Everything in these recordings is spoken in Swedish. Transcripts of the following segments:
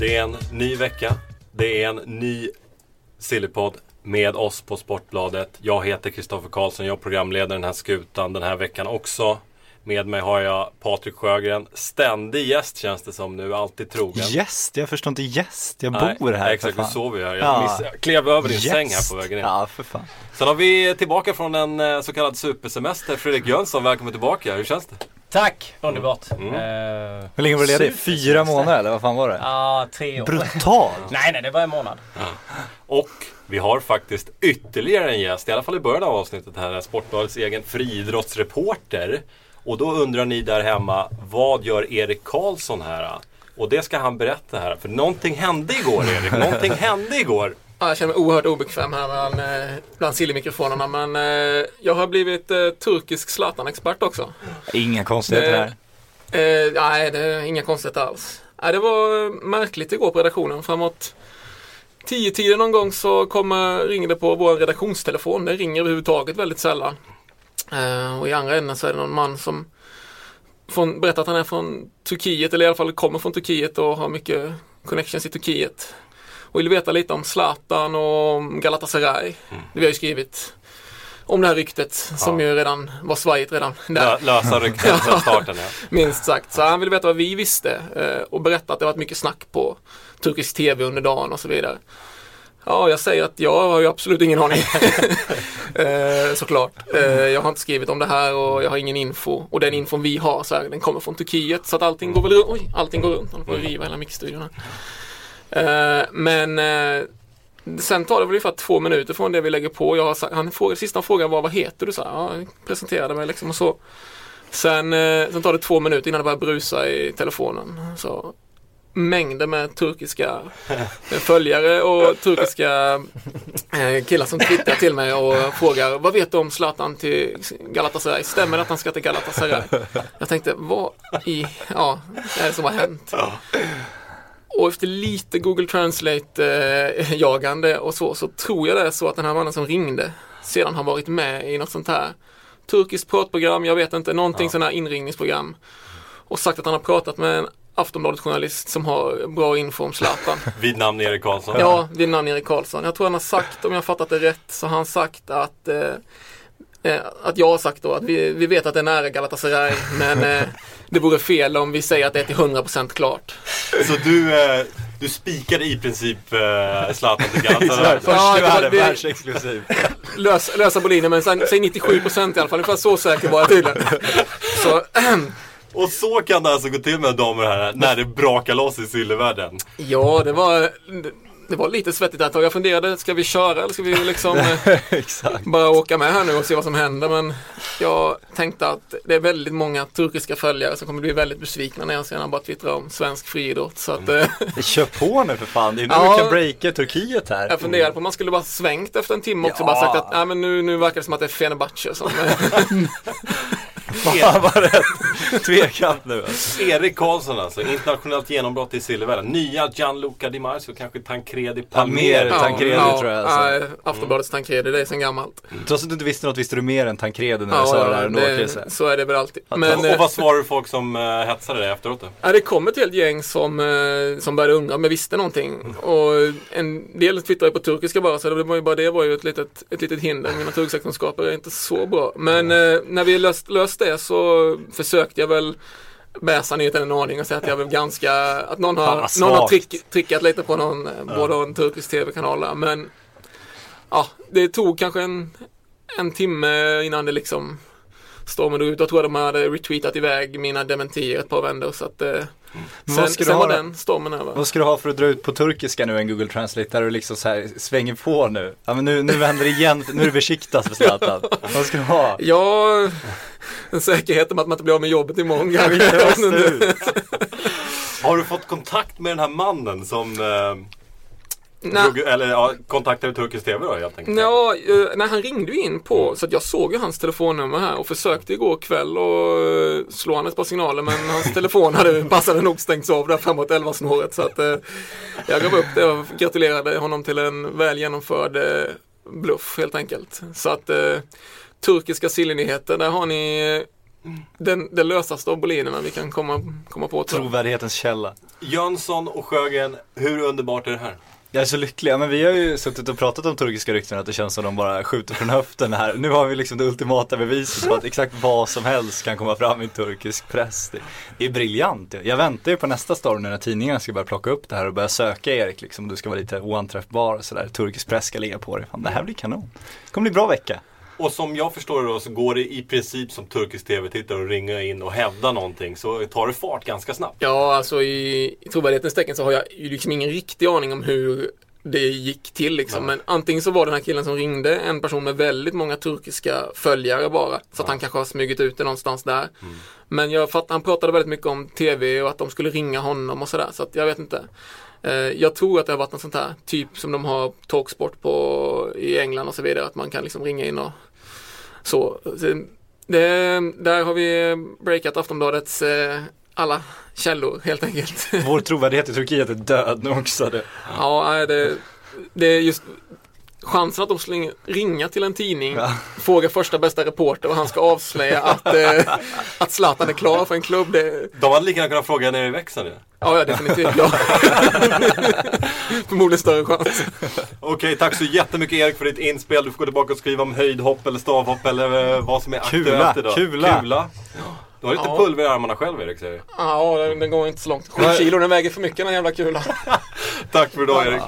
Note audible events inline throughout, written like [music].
Det är en ny vecka. Det är en ny Sillypodd med oss på Sportbladet. Jag heter Kristoffer Karlsson. Jag programleder den här skutan den här veckan också. Med mig har jag Patrik Sjögren. Ständig gäst känns det som nu. Alltid trogen. Gäst? Jag förstår inte gäst. Jag Nej, bor här Exakt, du sover ju här. Jag, Ja. miss, jag klev över din Gäst. säng här på vägen in. Ja, för fan. Sen har vi tillbaka från en eh, så kallad supersemester. Fredrik Jönsson, välkommen tillbaka. Hur känns det? Tack! Underbart. Mm. Eh, Hur länge var det ledig? Fyra månader eller vad fan var det? Ja, tre år. Brutalt! Nej, nej, det var en månad. Och vi har faktiskt ytterligare en gäst, i alla fall i början av avsnittet här, Sportbladets egen friidrottsreporter. Och då undrar ni där hemma, vad gör Erik Karlsson här? Och det ska han berätta här, för någonting hände igår Erik, någonting [laughs] hände igår. Ja, jag känner mig oerhört obekväm här bland, eh, bland silly-mikrofonerna men eh, jag har blivit eh, turkisk Zlatan-expert också. Inga konstigheter här. Eh, nej, det är inga konstigheter alls. Nej, det var eh, märkligt igår på redaktionen. Framåt tio tiden någon gång så kommer, ringer det på vår redaktionstelefon. Det ringer överhuvudtaget väldigt sällan. Eh, och i andra änden så är det någon man som från, berättar att han är från Turkiet, eller i alla fall kommer från Turkiet och har mycket connections i Turkiet. Och vill veta lite om Zlatan och Galatasaray. Det vi har ju skrivit om det här ryktet som Ja. ju redan var svajigt redan där. Lö- Lösa rykten från [laughs] starten. Ja. Minst sagt. Så han ville veta vad vi visste eh, och berätta att det varit mycket snack på turkisk tv under dagen och så vidare. Ja, jag säger att jag har ju absolut ingen aning. [laughs] eh, såklart. Eh, jag har inte skrivit om det här och jag har ingen info. Och den infon vi har så här, den kommer från Turkiet. Så att allting går väl runt. Oj, allting går runt. Han får riva hela mixstudion här. Eh, men eh, sen tar det väl ungefär två minuter från det vi lägger på. Jag har sagt, han frågade, sista frågan var vad heter du? Så här, ja, jag presenterade mig liksom och så. Sen, eh, sen tar det två minuter innan det börjar brusa i telefonen. Så mängder med turkiska [laughs] följare och turkiska eh, killar som twittrar till mig och frågar vad vet du om Zlatan till Galatasaray? Stämmer det att han ska till Galatasaray? Jag tänkte, vad i, ja, är det som har hänt? Och efter lite Google Translate-jagande och så, så tror jag det är så att den här mannen som ringde sedan har varit med i något sånt här turkiskt pratprogram, jag vet inte, någonting Ja. sån här inringningsprogram. Och sagt att han har pratat med en Aftonbladet-journalist som har bra info om Zlatan. [laughs] Vid namn Erik Karlsson. Ja, vid namn Erik Karlsson. Jag tror han har sagt, om jag har fattat det rätt, så har han sagt att eh, eh, att jag har sagt då att vi, vi vet att det är nära Galatasaray men eh, det vore fel om vi säger att det är till 100% klart. Så du, eh, du spikade i princip eh, Zlatan till Galatasaray. [laughs] Först i världen, världsexklusiv. Lös, lösa boliner men sen, säg 97% i alla fall. Ungefär så säker var jag tydligen. Så, [clears throat] Och så kan det alltså gå till med damer herrar när det brakar loss i sillevärlden. ja, det var, det var lite svettigt ett tag. Jag funderade, ska vi köra eller ska vi liksom [laughs] eh, bara åka med här nu och se vad som händer. Men jag tänkte att det är väldigt många turkiska följare som kommer bli väldigt besvikna när jag sen bara twittrar om svensk friidrott. Så att eh, Kör på nu för fan. Det är nu Ja. vi kan breaka Turkiet här. jag funderade på om man skulle bara svängt efter en timme också. Ja. Bara sagt att nej, men nu, nu verkar det som att det är Fenerbahce som [laughs] [laughs] Fan vad rätt. Tveksamt nu. alltså. Erik Karlsson alltså, internationellt genombrott i silvervärlden. Nya Gianluca Di Marzio, kanske Tancredi Palmer. Palmer. Tancredi, tror jag, alltså. nej, Aftonbladets Tancredi, det är sen gammalt. Trots att du inte visste något visste du mer än Tancredi när du sa det där ändå det, Chrisse. så är det väl alltid. Men, och eh, vad svarar du folk som uh, hetsade dig efteråt då? Ja, det kom ett helt gäng som, eh, som började undra om jag visste någonting. Och en del twittrade på turkiska bara, så det var ju bara det var ju ett litet, ett litet hinder. Mina turkiska kunskaper är inte så bra. Men eh, när vi löst, löst det så försökte jag väl bäsa nyheten en aning och säga att jag väl ganska, att någon har, någon har trick, trickat lite på någon, eh, både en turkisk tv-kanal där. Men ja, det tog kanske en, en timme innan det liksom stormen ut. Jag tror att de hade retweetat iväg mina dementier ett par vändor så att eh, vad sen, ska du sen ha var då? den stormen över. Vad ska du ha för att dra ut på turkiska nu en Google Translate där du liksom så här svänger på nu? Ja men nu, nu vänder det igen, nu är det besiktas för Zlatan. Vad ska du ha? Ja, en säkerhet om att man inte blir av med jobbet imorgon. [laughs] Har du fått kontakt med den här mannen som eh. Drog, eller ja, kontaktade turkisk TV då helt enkelt? Ja, eh, nej, han ringde ju in på, så att jag såg ju hans telefonnummer här och försökte igår kväll och eh, slå han ett par signaler men hans [laughs] telefon hade passade nog stängts av där framåt 11 snåret så att eh, jag gav upp det och gratulerade honom till en väl genomförd eh, bluff helt enkelt. Så att eh, turkiska sillnyheter, där har ni eh, den, det lösaste av bolinerna vi kan komma, komma på. tror. Trovärdighetens källa. Jönsson och Sjögren, hur underbart är det här? Jag är så lycklig, ja, men vi har ju suttit och pratat om turkiska rykten att det känns som de bara skjuter från höften här. Nu har vi liksom det ultimata beviset på att exakt vad som helst kan komma fram i turkisk press. Det, är briljant. Jag väntar ju på nästa storm när tidningarna ska börja plocka upp det här och börja söka Erik liksom. Du ska vara lite oanträffbar och sådär. Turkisk press ska ligga på dig. Fan, det här blir kanon. Det kommer bli bra vecka. Och som jag förstår det då så går det i princip som turkisk TV-tittare att ringa in och hävda någonting så tar det fart ganska snabbt. Ja, alltså i, i trovärdighetens tecken så har jag ju liksom ingen riktig aning om hur det gick till liksom. Men antingen så var den här killen som ringde en person med väldigt många turkiska följare bara. Så att han kanske har smugit ut det någonstans där. Men jag fattar, han pratade väldigt mycket om tv och att de skulle ringa honom och sådär. Så att jag vet inte. Eh, Jag tror att det har varit något sånt här, typ som de har talksport på i England och så vidare. Att man kan liksom ringa in och så. Det, där har vi breakat Aftonbladets eh, alla källor helt enkelt. Vår trovärdighet i Turkiet är död nu också. Det. Ja, det, det är just chansen att de skulle ringa till en tidning, Ja. fråga första bästa reporter och han ska avslöja att, eh, [laughs] att Zlatan är klar för en klubb. Det, De hade lika gärna kunnat fråga nere i växeln ju. ja, ja, definitivt. Ja. [laughs] Förmodligen större chans. Okej, tack så jättemycket Erik för ditt inspel. Du får gå tillbaka och skriva om höjdhopp eller stavhopp eller eh, vad som är Kula, aktuellt idag. kula. kula. Du har lite Ja. pulver i armarna själv Erik säger. Ja, den, den går inte så långt. Sju kilo, den väger för mycket den här jävla kulan. [laughs] Tack för idag Erik.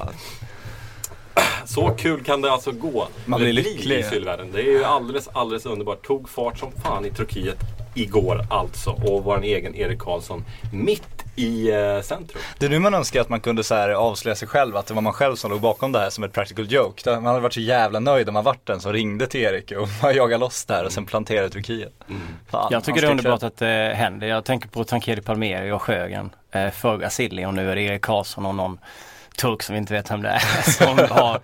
Så kul kan det alltså gå. Man blir lycklig. i sylvärlden. Det är ju alldeles, alldeles underbart. Tog fart som fan i Turkiet igår alltså. Och vår egen Erik Karlsson mitt i eh, centrum. Det är nu man önskar att man kunde så här avslöja sig själv, att det var man själv som låg bakom det här som ett practical joke. Man hade varit så jävla nöjd om man varit den som ringde till Erik och [laughs] bara jagade loss där och sen planterade i Turkiet. Fan, Jag tycker det är underbart att det händer. Jag tänker på Tankeri Palmeri och Sjögren. Eh, förra Silly och nu är det Erik Karlsson och någon turk som vi inte vet vem det är. [laughs] Som har,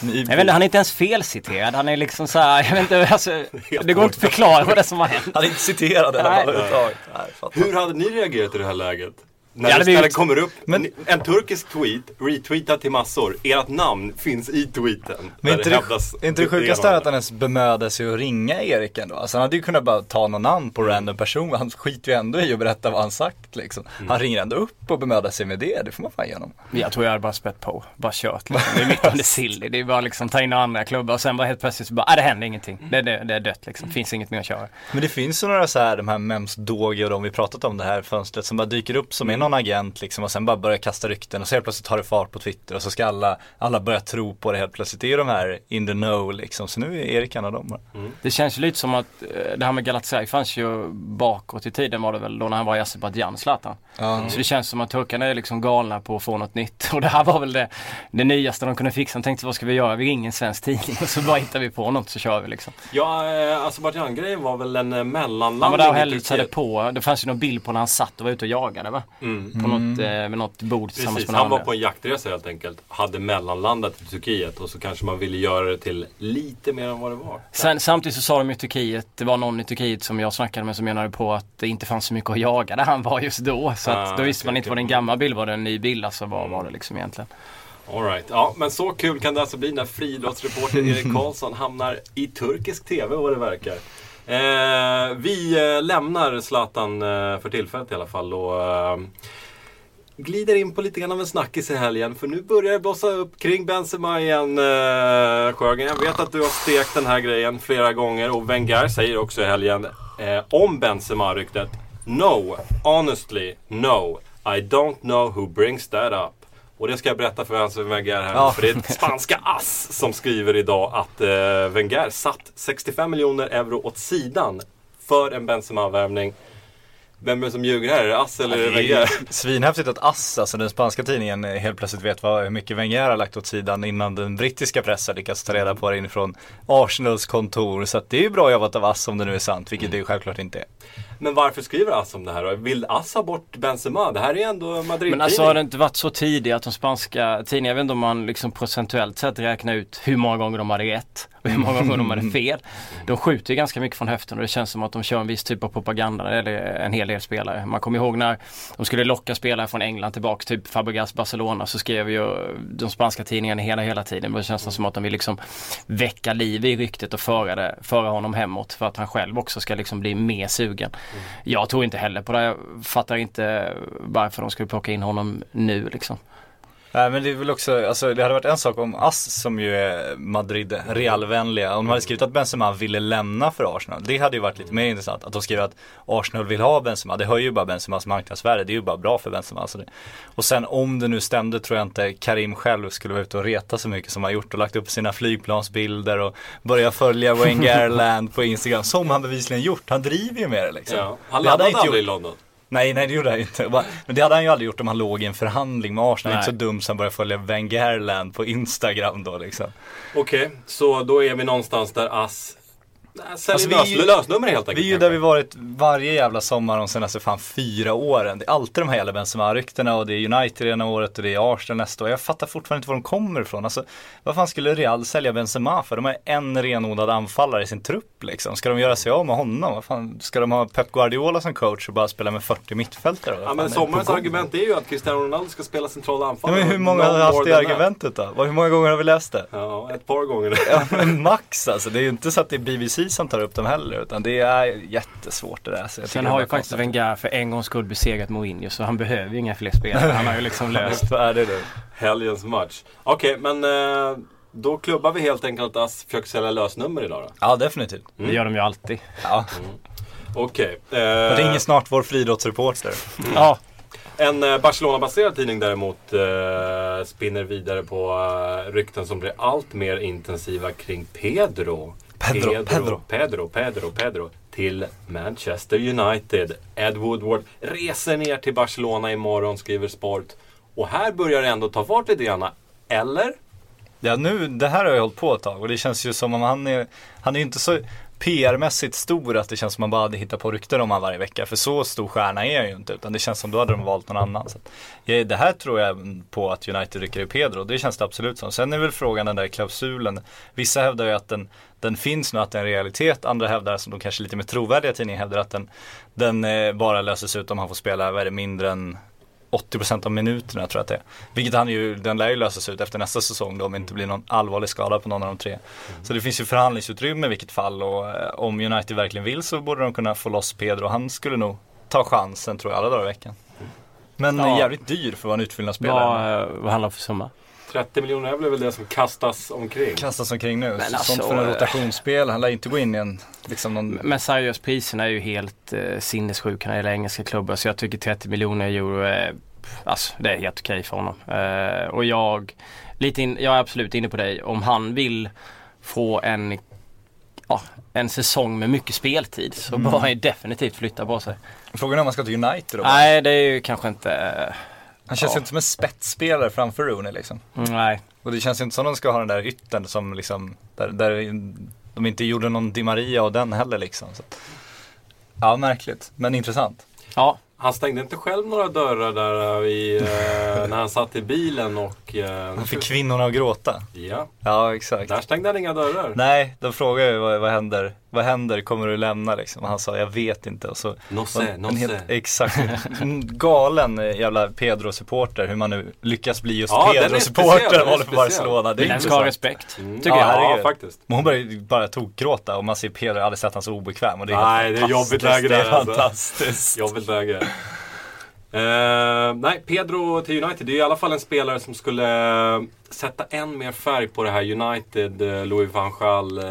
jag vet inte, han är inte ens felciterad. Han är liksom så här, jag vet inte, alltså, det går inte att förklara vad det är som har hänt. Han är inte citerad överhuvudtaget. Nej, fattar. Hur hade ni reagerat i det här läget? När, det, när det kommer upp Men- en, turkisk tweet, retweetad till massor. Ert namn finns i tweeten. Men inte det, hävdas inte det sjukaste är att han ens bemödade sig att ringa Erik ändå? Alltså han hade ju kunnat bara ta någon namn på random person, han skiter ju ändå i att berätta vad han sagt liksom. Han ringer ändå upp och bemödar sig med det, det får man fan igenom. Jag tror jag hade bara spett på, bara kört liksom. [laughs] Det är mitt under Silly. Det är bara liksom ta in andra klubbar och sen bara helt plötsligt så bara, ah, det händer ingenting. Det, det, det är dött liksom, finns inget mer att köra. Men det finns ju några så här, de här Mems Dogi och de vi pratat om det här fönstret som bara dyker upp som är någon agent liksom och sen bara börjar kasta rykten och så helt plötsligt tar det fart på Twitter och så ska alla, alla börja tro på det helt plötsligt. Det är ju de här in the know liksom, så nu är Erik en av dem. bara. Det känns ju lite som att eh, det här med Galatasaray fanns ju bakåt i tiden var det väl då när han var i Azerbajdzjan, Zlatan. Så det känns som att turkarna är liksom galna på att få något nytt. [laughs] Och det här var väl det, det nyaste de kunde fixa. De tänkte vad ska vi göra? Vi ringer en svensk tidning och så bara hittar vi på något så kör vi liksom. Ja, eh, Azerbajdzjan-grejen var väl en mellanlandning Han var där och hälsade på. Det fanns ju någon bild på när han satt och var ute och jagade va? Mm. På något, eh, med något bord tillsammans Precis, med han några var andra. på en jaktresa helt enkelt. Hade mellanlandat i Turkiet och så kanske man ville göra det till lite mer än vad det var. Sen, samtidigt så sa de i Turkiet, det var någon i Turkiet som jag snackade med som menade på att det inte fanns så mycket att jaga där han var just då. Så Ah, då visste okej, man inte okej. var det en gammal bild var det en ny bild alltså vad var det liksom egentligen. All right. Ja, men så kul kan det alltså bli när friidrottsreporter [laughs] Erik Karlsson hamnar i turkisk TV vad det verkar. Eh, vi eh, lämnar Zlatan eh, för tillfället i alla fall och eh, glider in på lite grann av en snackis i helgen. För nu börjar det blossa upp kring Benzema igen eh, Sjögren. Jag vet att du har stekt den här grejen flera gånger och Wenger säger också i helgen eh, om Benzema-ryktet. No, honestly, no. I don't know who brings that up. Och det ska jag berätta för Hans Wenger här Ja. För det är ett spanska ass som skriver idag att eh, Wenger satt 65 miljoner euro åt sidan för en Benzema-värvning. Vem är det som ljuger här? Är det Ass eller det Det ju Wenger? svinhäftigt att AS, alltså den spanska tidningen, eh, helt plötsligt vet vad, hur mycket Wenger har lagt åt sidan innan den brittiska pressen lyckats ta reda på det inifrån Arsenals kontor. Så att det är ju bra jobbat av AS om det nu är sant, vilket det ju självklart inte är. Men varför skriver Ass om det här då? Vill Ass ha bort Benzema? Det här är ändå Madrid-tidning. Men alltså har det inte varit så tidigt att de spanska tidningarna, jag vet inte om man liksom procentuellt sett räknar ut hur många gånger de hade rätt och hur många gånger de hade [laughs] fel. De skjuter ju ganska mycket från höften och det känns som att de kör en viss typ av propaganda eller en hel del spelare. Man kommer ihåg när de skulle locka spelare från England tillbaks, typ Fabregas Barcelona så skrev ju de spanska tidningarna hela hela tiden. Det känns som att de vill liksom väcka liv i ryktet och föra, det, föra honom hemåt för att han själv också ska liksom bli mer sugen. Jag tror inte heller på det. Jag fattar inte varför de skulle plocka in honom nu liksom. Nej men det är väl också, alltså det hade varit en sak om AS som ju är Madrid realvänliga, om de hade skrivit att Benzema ville lämna för Arsenal. Det hade ju varit lite mer intressant. Att de skriver att Arsenal vill ha Benzema, det höjer ju bara Benzemas marknadsvärde. Det är ju bara bra för Benzema. Alltså det. Och sen om det nu stämde tror jag inte Karim själv skulle vara ute och reta så mycket som han gjort och lagt upp sina flygplansbilder och börja följa Wengerland [laughs] på Instagram. Som han bevisligen gjort. Han driver ju med det liksom. Ja. Han inte aldrig i. London. Nej, nej det gjorde han inte. Men det hade han ju aldrig gjort om han låg i en förhandling med Arsenal. Nej. Inte så dum som började följa Wengerland på Instagram då liksom. Okej, så då är vi någonstans där Ass Alltså, vi är lös, ju- lösnummer helt Vi enkelt. är ju där vi varit varje jävla sommar de senaste fan fyra åren. Det är alltid de här jävla Benzema-ryktena och det är United ena året och det är Arsenal nästa år. Jag fattar fortfarande inte var de kommer ifrån. Alltså, vad fan skulle Real sälja Benzema för? De har en renodlad anfallare i sin trupp liksom. Ska de göra sig av med honom? Vad fan, ska de ha Pep Guardiola som coach och bara spela med 40 mittfältare? Ja men sommarens argument är ju att Cristiano Ronaldo ska spela centrala Ja, anfallare. men hur många har haft det argumentet då? Hur många gånger har vi läst det? Ja, ett par gånger. Ja men max alltså, det är ju inte så att det är BBC som tar upp dem heller utan det är jättesvårt det där. Så Sen har ju faktiskt. Wenger för en gångs skull besegrat Mourinho så han behöver ju inga fler spelare. Han har ju liksom [laughs] löst. Så är det nu. Helgens match. Okej, men eh, då klubbar vi helt enkelt att Ass försöker sälja lösnummer idag då. Ja definitivt. Det gör de ju alltid. Ja. Okej. Jag Eh, ringer snart vår friidrottsreporter. Ja, en eh, Barcelona-baserad tidning däremot eh, spinner vidare på eh, rykten som blir allt mer intensiva kring Pedro. Pedro, Pedro, Pedro. Pedro, Pedro, Pedro till Manchester United. Ed Woodward reser ner till Barcelona imorgon, skriver Sport. Och här börjar det ändå ta fart lite grann. Eller? Ja nu, det här har jag hållit på ett tag och det känns ju som om han är, han är inte så PR-mässigt stor att det känns som att man bara hade hittat på rykten om han varje vecka. För så stor stjärna är han ju inte utan det känns som då hade de valt någon annan. Så det här tror jag på att United rycker i Pedro, det känns det absolut som. Sen är väl frågan den där klausulen. Vissa hävdar ju att den, den finns nu, att det är en realitet. Andra hävdar, som de kanske lite mer trovärdiga tidningar hävdar att den, den eh, bara löses ut om han får spela, vad är det, mindre än 80% av minuterna tror jag att det är. Vilket han ju, den lär ju lösas ut efter nästa säsong då om det inte blir någon allvarlig skada på någon av de tre. Så det finns ju förhandlingsutrymme i vilket fall och eh, om United verkligen vill så borde de kunna få loss Pedro. Han skulle nog ta chansen tror jag alla dagar i veckan. Men Ja. jävligt dyr för att vara en utfyllnadsspelare. vad, vad handlar det för summa? 30 miljoner är väl det som kastas omkring. Kastas omkring nu. Men Sånt alltså, för en eh, rotationsspel. Han lär inte gå in i en, liksom någon Men seriöst, priserna är ju helt eh, sinnessjuka när det gäller engelska klubbar. Så jag tycker 30 miljoner euro är, alltså, det är helt okej för honom. Eh, och jag, lite in, jag är absolut inne på dig. Om han vill få en, ja, en säsong med mycket speltid så Mm. bör han ju definitivt flytta på sig. Frågan är om han ska till United då. Nej, det är ju kanske inte, eh, Han känns ja. inte som en spetsspelare framför Rooney liksom. nej. Och det känns inte som de ska ha den där yttern som liksom, där, där de inte gjorde någon Di Maria och den heller liksom. Så. att- Ja, märkligt, men intressant. Ja, Han stängde inte själv några dörrar där eh, i, eh, [laughs] när han satt i bilen och... Eh, Han fick kvinnorna att gråta. Ja, Ja, exakt. där stängde han inga dörrar. Nej, de frågade ju vad, vad händer? Vad händer? Kommer du lämna liksom? Och han sa, jag vet inte. Och så, Nosse, nosse. helt, exakt. En galen jävla Pedro-supporter. Hur man nu lyckas bli just Ja, Pedro-supporter och håller speciell. Barcelona. Det är den ska ha respekt. Mm. Tycker ja, jag. Ja, faktiskt. Men hon börjar ju bara tokgråta och man ser Pedro, jag har aldrig sett han så obekväm. Och det är Nej, det är jobbigt fantastiskt. läge Det är där, alltså. fantastiskt. Jobbigt läge. Eh, nej, Pedro till United. Det är i alla fall en spelare som skulle eh, sätta än mer färg på det här United, eh, Louis van Gaal. Eh,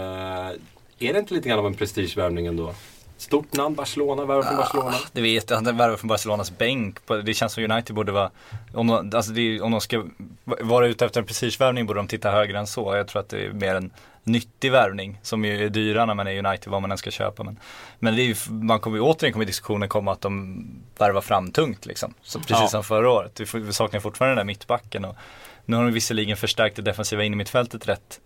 är det inte lite grann av en prestigevärvning ändå? Stort namn, Barcelona, värvar från Barcelona. Det vet jag, han värvar från Barcelonas bänk. Det känns som United borde vara, om de, alltså det, om de ska vara ute efter en prestigevärvning borde de titta högre än så. Jag tror att det är mer en, nyttig värvning som ju är dyra när man är United vad man än ska köpa. Men, men det är ju, man kommer ju återigen kommer diskussionen komma att de värvar fram tungt liksom. Så precis Ja. som förra året. Vi, vi saknar fortfarande den där mittbacken och nu har de visserligen förstärkt det defensiva innermittfältet rätt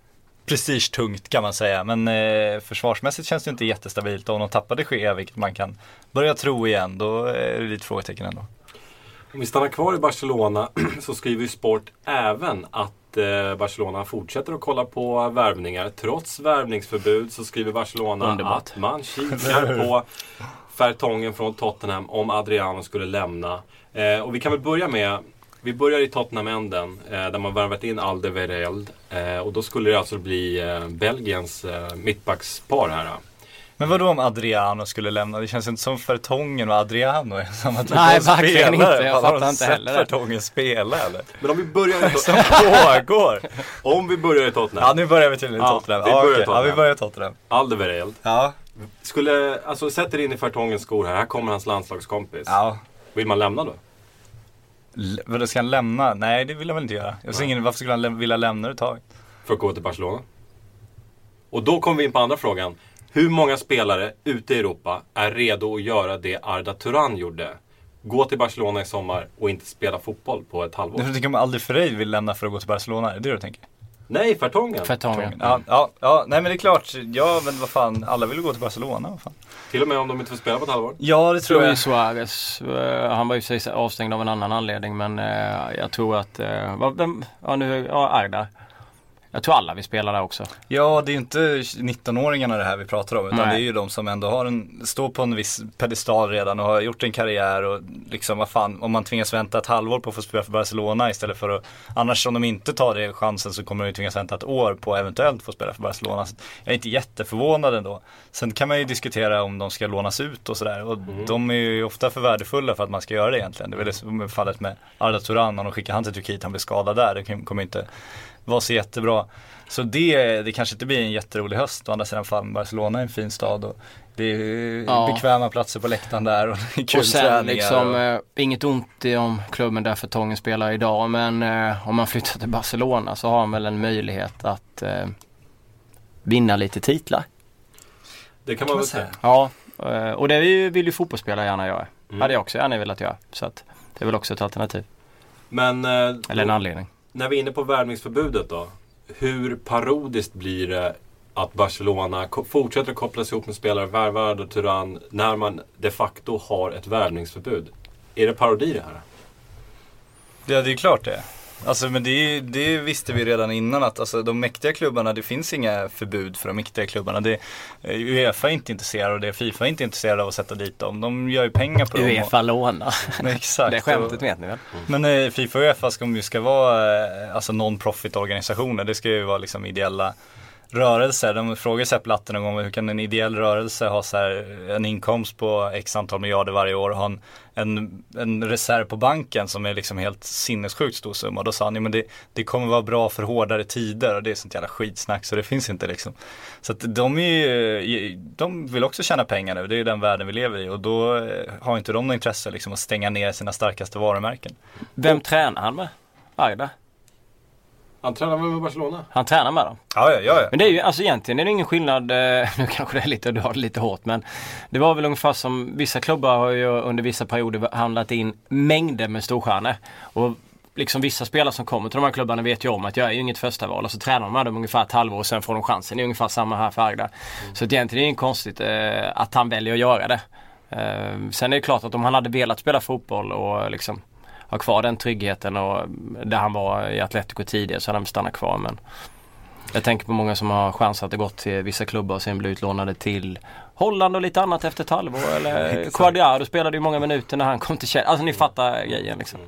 prestigetungt kan man säga. Men eh, försvarsmässigt känns det inte jättestabilt och om de tappade ske, vilket man kan börja tro igen, då är det lite frågetecken ändå. Om vi stannar kvar i Barcelona [clears throat] så skriver ju Sport även att eh, Barcelona fortsätter att kolla på värvningar. Trots värvningsförbud så skriver Barcelona Underbart. att man kikar på Fertongen från Tottenham om Adriano skulle lämna. Eh, och vi kan väl börja med vi börjar i Tottenham-änden eh, där man värvat in Alderweireld. Eh, och då skulle det alltså bli eh, Belgiens eh, mittbackspar här. Men vad då om Adriano skulle lämna? Det känns inte som Fertongen och Adriano är samma typ Nej, av verkligen spelare. inte. Jag Har fattar inte sett heller det. Fertongen spela eller? Men om vi börjar i, Som pågår! [laughs] om vi börjar i Tottenham. Ja nu börjar vi till i Ja, Tottenham. vi Ja, börjar i okej. ja vi Tottenham. börjar i Tottenham. Alderweireld. Ja. Skulle, alltså sätt er in i Fertongens skor här. Här kommer hans landslagskompis. ja. Vill man lämna då? Vadå, ska han lämna? Nej det vill han väl inte göra. Jag ser ingen, varför skulle han läm- vilja lämna det ett tag? För att gå till Barcelona? Och då kommer vi in på andra frågan. Hur många spelare ute i Europa är redo att göra det Arda Turan gjorde? Gå till Barcelona i sommar och inte spela fotboll på ett halvår. Du tänker om aldrig Ferreira vill lämna för att gå till Barcelona? Är det det du tänker? Nej, Fertongen. Fertongen. Ja, ja, ja, nej men det är klart. Ja men vad fan, alla vill gå till Barcelona. Vad fan. Till och med om de inte får spela på ett halvår. Ja det tror jag. Luis Suarez, eh, han var ju sig avstängd av en annan anledning men eh, jag tror att, eh, vad- vem, ja nu, ja Arda. Jag tror alla vill spela där också. Ja, det är ju inte 19-åringarna det här vi pratar om. Utan Nej. det är ju de som ändå har en, står på en viss pedestal redan och har gjort en karriär och liksom vad fan, om man tvingas vänta ett halvår på att få spela för Barcelona istället för att, annars om de inte tar det chansen så kommer de ju tvingas vänta ett år på att eventuellt få spela för Barcelona. Så jag är inte jätteförvånad ändå. Sen kan man ju diskutera om de ska lånas ut och sådär och de är ju ofta för värdefulla för att man ska göra det egentligen. Det är väl det som är fallet med Arda Turan, om de skickar han till Turkiet, han blir skadad där. Det kommer inte vara så jättebra. Så det, det kanske inte blir en jätterolig höst. Å andra sidan fall, Barcelona är en fin stad och det är Ja. bekväma platser på läktaren där och [laughs] kul och sen träningar liksom, och... eh, inget ont i om klubben där Fertongen spelar idag men eh, om man flyttar till Barcelona så har han väl en möjlighet att eh, vinna lite titlar. Det kan man väl säga. Ja, eh, och det vill ju fotbollsspelare gärna göra. Mm. Hade jag också gärna velat göra. Så att det är väl också ett alternativ. Men eh, Eller en anledning när vi är inne på värvningsförbudet då. Hur parodiskt blir det att Barcelona fortsätter att kopplas ihop med spelare, värvar och Turan, när man de facto har ett värvningsförbud? Är det parodi det här? Ja det är klart det. Alltså men det, det visste vi redan innan att alltså, de mäktiga klubbarna, det finns inga förbud för de mäktiga klubbarna. Det, eh, Uefa är inte intresserad av det, Fifa är inte intresserad av att sätta dit dem. De gör ju pengar på dem. Uefa låna. Och, [laughs] Nej, exakt. Det skämtet vet ni väl? Men eh, Fifa och Uefa ska ju ska vara eh, alltså non-profit organisationer. Det ska ju vara liksom ideella rörelser. De frågar Sepp Latte någon gång hur kan en ideell rörelse ha så här, en inkomst på x antal miljarder varje år och ha en, en, en reserv på banken som är liksom helt sinnessjukt stor summa. Då sa han, ja, men det, det kommer vara bra för hårdare tider och det är sånt jävla skitsnack så det finns inte liksom. Så att de är ju, de vill också tjäna pengar nu, det är ju den världen vi lever i och då eh, har inte de något intresse liksom att stänga ner sina starkaste varumärken. Vem tränar han med? Arda? Han tränar väl med Barcelona? Han tränar med dem. Ja, ja, ja. Men det är ju, alltså egentligen är det ingen skillnad, eh, [laughs] nu kanske det är lite, du har det lite hårt men det var väl ungefär som vissa klubbar har ju under vissa perioder handlat in mängder med storstjärnor. Och liksom vissa spelare som kommer till de här klubbarna vet ju om att jag är ju inget första val och så tränar de med dem ungefär ett halvår och sen får de chansen. Det är ungefär samma här för Agda. Så att egentligen är det inget konstigt eh, att han väljer att göra det. Eh, sen är det klart att om han hade velat spela fotboll och liksom ha kvar den tryggheten och där han var i Atletico tidigare så hade han stannat kvar men jag tänker på många som har chansat att gå till vissa klubbar och sen bli utlånade till Holland och lite annat efter ett halvår. Eller. [laughs] Quadrado spelade ju många minuter när han kom till Chelsea. Alltså ni fattar grejen liksom.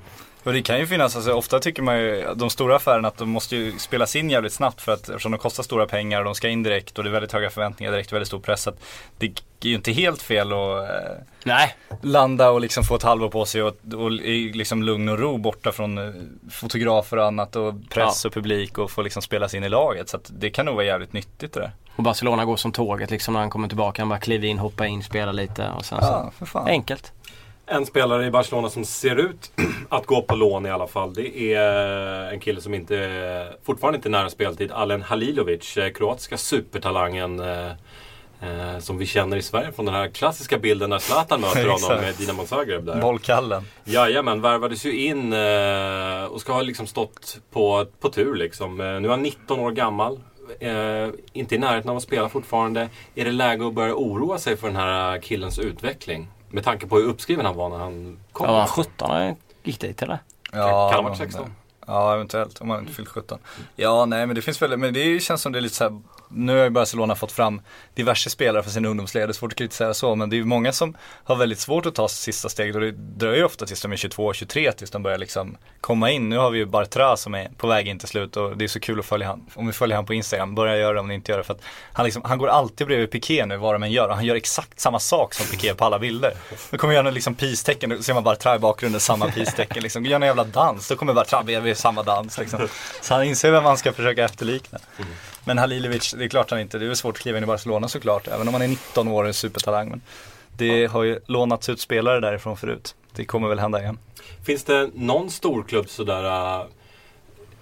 Och det kan ju finnas, alltså, ofta tycker man ju, de stora affärerna att de måste ju spelas in jävligt snabbt för att eftersom de kostar stora pengar och de ska in direkt och det är väldigt höga förväntningar direkt, väldigt stor press. Att det är ju inte helt fel att eh, Nej. landa och liksom få ett halvår på sig och, och i liksom lugn och ro borta från eh, fotografer och annat och press och publik och få liksom spelas in i laget. Så det kan nog vara jävligt nyttigt det där. Och Barcelona går som tåget liksom när han kommer tillbaka. Han bara kliver in, hoppar in, spelar lite och sen Ja, så. för fan. Enkelt. En spelare i Barcelona som ser ut [clears throat] att gå på lån i alla fall. Det är en kille som inte, fortfarande inte är nära speltid. Alen Halilovic, eh, kroatiska supertalangen. eh, eh, Som vi känner i Sverige från den här klassiska bilden när Zlatan [laughs] möter honom med Dinamo Zagreb. Där. Bollkallen. Jajamän, värvades ju in eh, och ska ha liksom stått på, på tur liksom. Eh, nu är han 19 år gammal. Eh, inte i närheten av att spela fortfarande. Är det läge att börja oroa sig för den här killens utveckling? Med tanke på hur uppskriven han var när han kom. Ja, var han 17 när han gick dit eller? Ja, kan ha varit 16. Ja, eventuellt. Om man inte fyllt 17. Ja, nej men det finns väl, men det känns som det är lite så här, nu har ju Barcelona fått fram diverse spelare för sin ungdomsled, det är svårt att kritisera så, men det är ju många som har väldigt svårt att ta sista steget och det dröjer ju ofta tills de är 22-23 tills de börjar liksom komma in. Nu har vi ju Bartra som är på väg in till slut och det är så kul att följa han. Om vi följer han på Instagram, börja göra det om ni inte gör det. För att han, liksom, han går alltid bredvid Piqué nu vad de än gör och han gör exakt samma sak som Piqué på alla bilder. Nu kommer göra något liksom peace-tecken, då ser man Bartra i bakgrunden, samma peace-tecken liksom. Gör en jävla dans, då kommer Bartra bredvid samma dans liksom. Så han inser vem man ska försöka efterlikna. Mm. Men Halilovic, det är klart han inte, det är svårt att kliva in i Barcelona såklart, även om han är 19 år och en supertalang. Men det har ju lånats ut spelare därifrån förut. Det kommer väl hända igen. Finns det någon storklubb sådär äh,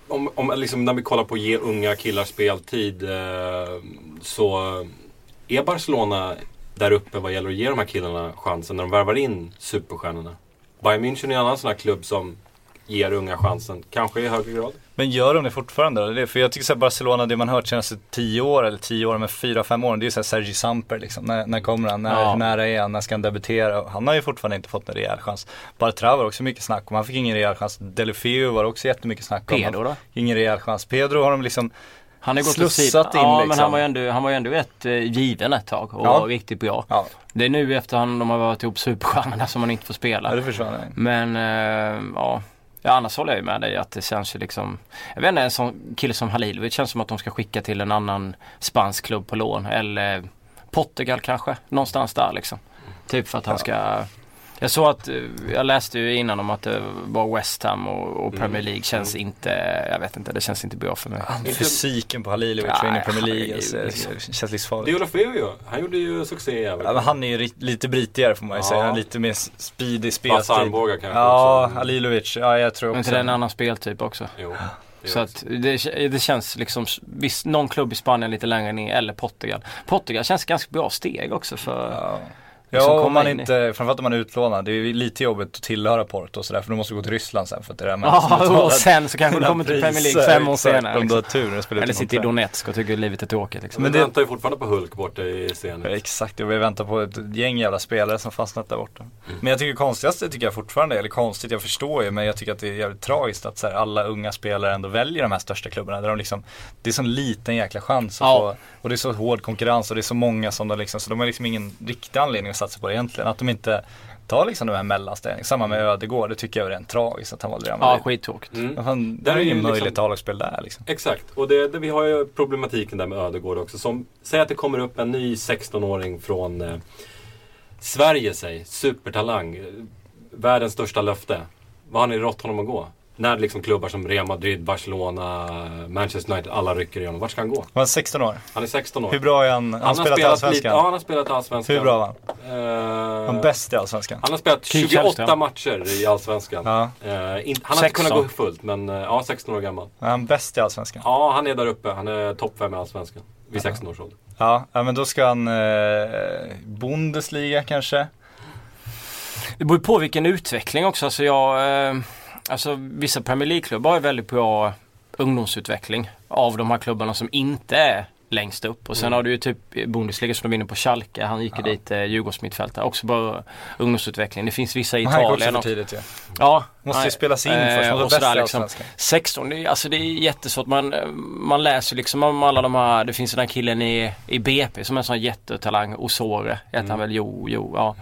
om, om, liksom när vi kollar på att ge unga killar speltid äh, så är Barcelona där uppe vad gäller att ge de här killarna chansen när de värvar in superstjärnorna? Bayern München är en annan sån här klubb som ger unga chansen, kanske i högre grad. Men gör de det fortfarande? Eller? För jag tycker så här Barcelona, det man hört senaste 10 år eller 10 år, men 4-5 år, det är ju såhär Sergi Samper liksom. När, när kommer han? När, Ja. när är han? När ska han debutera? Han har ju fortfarande inte fått en rejäl chans. Bartra var också mycket snack om, han fick ingen rejäl chans. Delefeu var också jättemycket snack om. Pedro då? Ingen rejäl chans. Pedro har de liksom Han har gått åt Slussat in, Ja men liksom. han var ju ändå, han var ju ändå rätt eh, given ett tag och Ja. var riktigt bra. Ja, Det är nu efter han, de har varit ihop superstjärnorna som han inte får spela. ja det försvann. Men eh, ja. Ja, annars håller jag ju med dig att det känns ju liksom Jag vet inte, en sån kille som Halilovic känns som att de ska skicka till en annan spansk klubb på lån eller Portugal kanske, någonstans där liksom. Typ för att han ska jag såg att, eh, jag läste ju innan om att det var West Ham och, och Premier League känns inte, jag vet inte, det känns inte bra för mig. Fysiken på Halilovic och in i Premier League, alltså, det liksom. känns livsfarligt. Deulofeu han gjorde ju succé i Ja, men han är ju lite britigare får man ju Ja. säga. Lite mer speedy Vassa spelstil. armbågar kanske Ja, också. Halilovic. Ja, jag tror Men också inte det en annan speltyp också? Jo, det Så är att det, det känns liksom, visst någon klubb i Spanien lite längre ner eller Portugal. Portugal känns ganska bra steg också för Ja. Liksom Ja, om komma man in i- inte, framförallt om man är utlånad. Det är lite jobbigt att tillhöra Porto och sådär för du måste gå till Ryssland sen för att det är där man Ja, och sen så kanske du kommer till Premier League fem år senare. Om du har Liksom. tur spelar Eller sitter i. Donetsk och tycker livet är tråkigt liksom. Men Men det- väntar ju fortfarande på Hulk borta i scenen. Ja, Exakt, jag vill vänta på ett gäng jävla spelare som fastnat där borta. Mm. Men jag tycker konstigaste tycker jag fortfarande, eller konstigt, jag förstår ju men jag tycker att det är jävligt tragiskt att så här, alla unga spelare ändå väljer de här största klubbarna där de liksom Det är sån liten jäkla chans att Ja. få Och det är så hård konkurrens och det är så många som de liksom, så de har liksom ingen riktig anledning att satsa på det egentligen. Att de inte tar liksom de här mellanställningarna. Samma med Ödegård, det tycker jag är rent tragiskt att han valde Real Ja, Madrid. skittråkigt. Mm. Ja, fan, det är ju ingen liksom- möjligt A-lagsspel där liksom. Exakt, och det, det, vi har ju problematiken där med Ödegård också. Som, säg att det kommer upp en ny 16-åring från eh, Sverige, säg, supertalang, världens största löfte. Vad har ni rått honom att gå? När liksom klubbar som Real Madrid, Barcelona, Manchester United, alla rycker igenom. Vart ska han gå? Han var 16 år. Han är 16 år. Hur bra är han? Han, han har spelat i lite, Allsvenskan. Ja, han har spelat i Allsvenskan. Hur bra var han? Eh, Han bäst i Allsvenskan. han har spelat Kim 28 Källström. matcher i Allsvenskan. Ja. Eh, in, han har inte 16. kunnat gå fullt, men eh, ja, 16 år gammal. Är han bäst i Allsvenskan? Ja, han är där uppe. Han är topp 5 i Allsvenskan. Vid 16 års ålder. Ja, ja men då ska han eh, Bundesliga kanske? Det beror på vilken utveckling också. Alltså jag, eh, alltså vissa Premier League-klubbar ju väldigt bra ungdomsutveckling av de här klubbarna som inte är längst upp. Och sen Mm. har du ju typ Bundesliga som de vinner på Schalke. Han gick ju dit, eh, Djurgårdsmittfältare. Också bara ungdomsutveckling. Det finns vissa i Men han gick också Italien. för tidigt ju. Ja, Måste ju spelas in Eh, först, och sådär liksom. Allsvenskan. 16, det är, alltså det är jättesvårt. Man, eh, man läser liksom om alla de här, det finns den här killen i, i BP som är en sån jättetalang, Osore heter han väl, jo, jo, ja.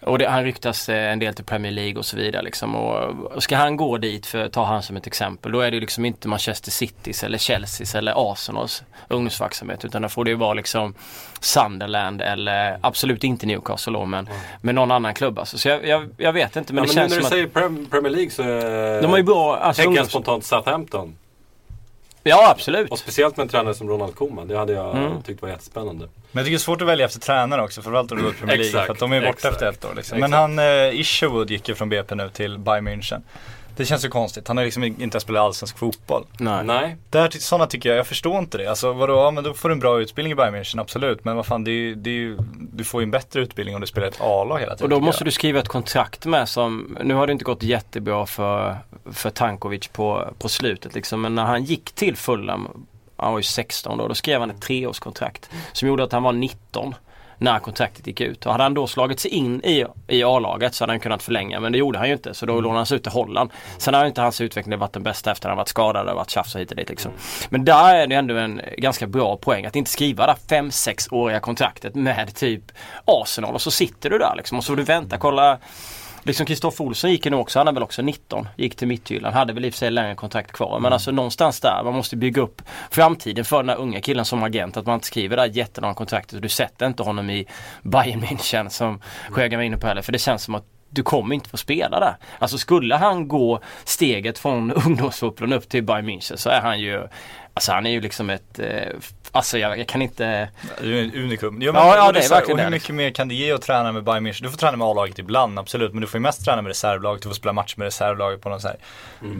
Och det, han ryktas eh, en del till Premier League och så vidare liksom. Och, ska han gå dit, för att ta han som ett exempel, då är det liksom inte Manchester Citys eller Chelseas eller Arsenals ungdomsverksamhet. Utan då får det ju vara liksom Sunderland eller absolut inte Newcastle då, men, men någon annan klubb alltså. Så jag, jag, jag vet inte men ja, det men känns nu när du säger Prem- Premier League så är de har ju bra, alltså tänker jag spontant Southampton. Ja, absolut. Och speciellt med en tränare som Ronald Koeman. Det hade jag Mm. tyckt var jättespännande. Men jag tycker det är svårt att välja efter tränare också, framförallt om du går till Premier League. För att de är borta exakt. efter ett år liksom. Men han, eh, Isherwood gick ju från BP nu till Bayern München. Det känns ju konstigt. Han har liksom inte spelat allsvensk fotboll. Nej. Nej, Där, sådana tycker jag, jag förstår inte det. Alltså vadå, ja men då får du en bra utbildning i Bayern München, absolut. Men vad fan, det är, ju- det är ju, du får ju en bättre utbildning om du spelar ett A-lag hela tiden. Och då måste jag. du skriva ett kontrakt med som, nu har det inte gått jättebra för, för Tankovic på, på slutet liksom. Men när han gick till Fulham, han var ju 16 då, då skrev han ett treårskontrakt. Som gjorde att han var 19 när kontraktet gick ut. Och hade han då slagit sig in i, i A-laget så hade han kunnat förlänga men det gjorde han ju inte så då lånade han sig ut till Holland. Sen har inte hans utveckling varit den bästa efter att han varit skadad och varit tjafs och hit och dit liksom. Men där är det ändå en ganska bra poäng att inte skriva det 5-6 åriga kontraktet med typ Arsenal och så sitter du där liksom och så får du vänta, kolla Liksom Kristoffer Olsson gick ju nu också, han är väl också 19. Gick till Midtjylland, hade väl i och för sig längre kontrakt kvar. Men alltså någonstans där, man måste bygga upp framtiden för den här unga killen som agent. Att man inte skriver här jättelånga kontraktet och du sätter inte honom i Bayern München som Sjögren var inne på heller. För det känns som att du kommer inte få spela där. Alltså skulle han gå steget från [laughs] ungdomsfotbollen upp till Bayern München så är han ju Alltså han är ju liksom ett, eh, alltså jag, jag kan inte unikum. Ja, Ja, ja, och det är verkligen Och hur mycket mer kan det ge att träna med Bayern München? Du får träna med A-laget ibland, absolut. Men du får ju mest träna med reservlaget. Du får spela match med reservlaget på någon sån här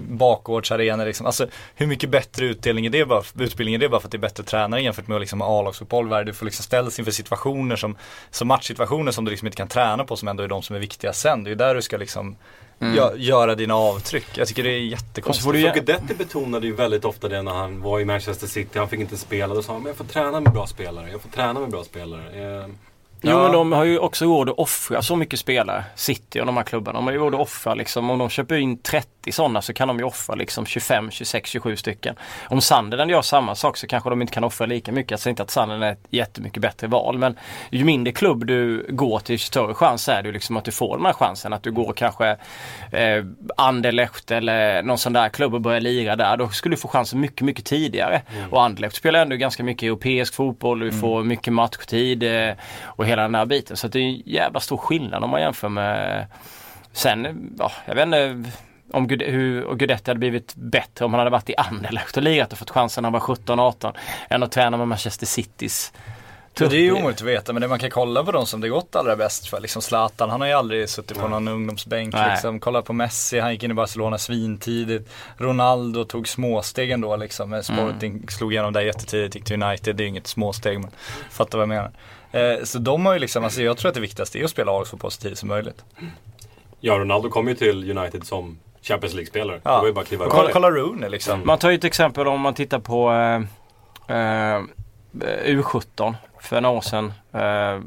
bakgårdsarena liksom. Alltså hur mycket bättre utdelning är det bara, utbildning är det bara för att det är bättre tränare jämför med att liksom A-lagsfotboll. Du får liksom ställas inför situationer som, som matchsituationer som du liksom inte kan träna på som ändå är de som är viktiga sen. Det är ju där du ska liksom gö- göra dina avtryck. Jag tycker det är jättekonstigt. Och så Guidetti betonade ju väldigt ofta det när han var i Manchester City. Han fick inte spela. Då sa han, men jag får träna med bra spelare. Jag får träna med bra spelare. Eh, Jo Ja. men de har ju också råd att offra så mycket spelare. City och de här klubbarna. De har ju råd att offra liksom. Om de köper in 30 sådana så kan de ju offra liksom 25, 26, 27 stycken. Om Sunderland gör samma sak så kanske de inte kan offra lika mycket. Jag säger inte att Sunderland är ett jättemycket bättre val. Men ju mindre klubb du går till, ju större chans är det liksom att du får den här chansen. Att du går kanske eh, Anderlecht eller någon sån där klubb och börjar lira där. Då skulle du få chansen mycket, mycket tidigare. Och Anderlecht spelar ändå ganska mycket europeisk fotboll. Du får mycket matchtid eh, och hela den här biten. Så det är en jävla stor skillnad om man jämför med Sen, ja, jag vet inte om Gud, hur och Guidetti hade blivit bättre om han hade varit i Anderlecht och lirat och fått chansen när han var 17-18 än att träna med Manchester Citys det är ju omöjligt att veta men det man kan kolla på de som det gått allra bäst för. Liksom Zlatan, han har ju aldrig suttit på någon ungdomsbänk Nej. liksom. Kolla på Messi, han gick in i Barcelona svintidigt. Ronaldo tog småsteg ändå liksom. Sporting slog igenom där jättetidigt, gick till United. Det är ju inget småsteg men fattar vad jag menar. Eh, så de har ju liksom, alltså jag tror att det viktigaste är att spela A-lagsfotboll så tidigt som möjligt. ja, Ronaldo kom ju till United som Champions League-spelare. Ja. Det var ju bara att kliva kolla, kolla Rooney liksom. Man tar ju ett exempel om man tittar på eh, eh, U17 för några år sedan. Eh,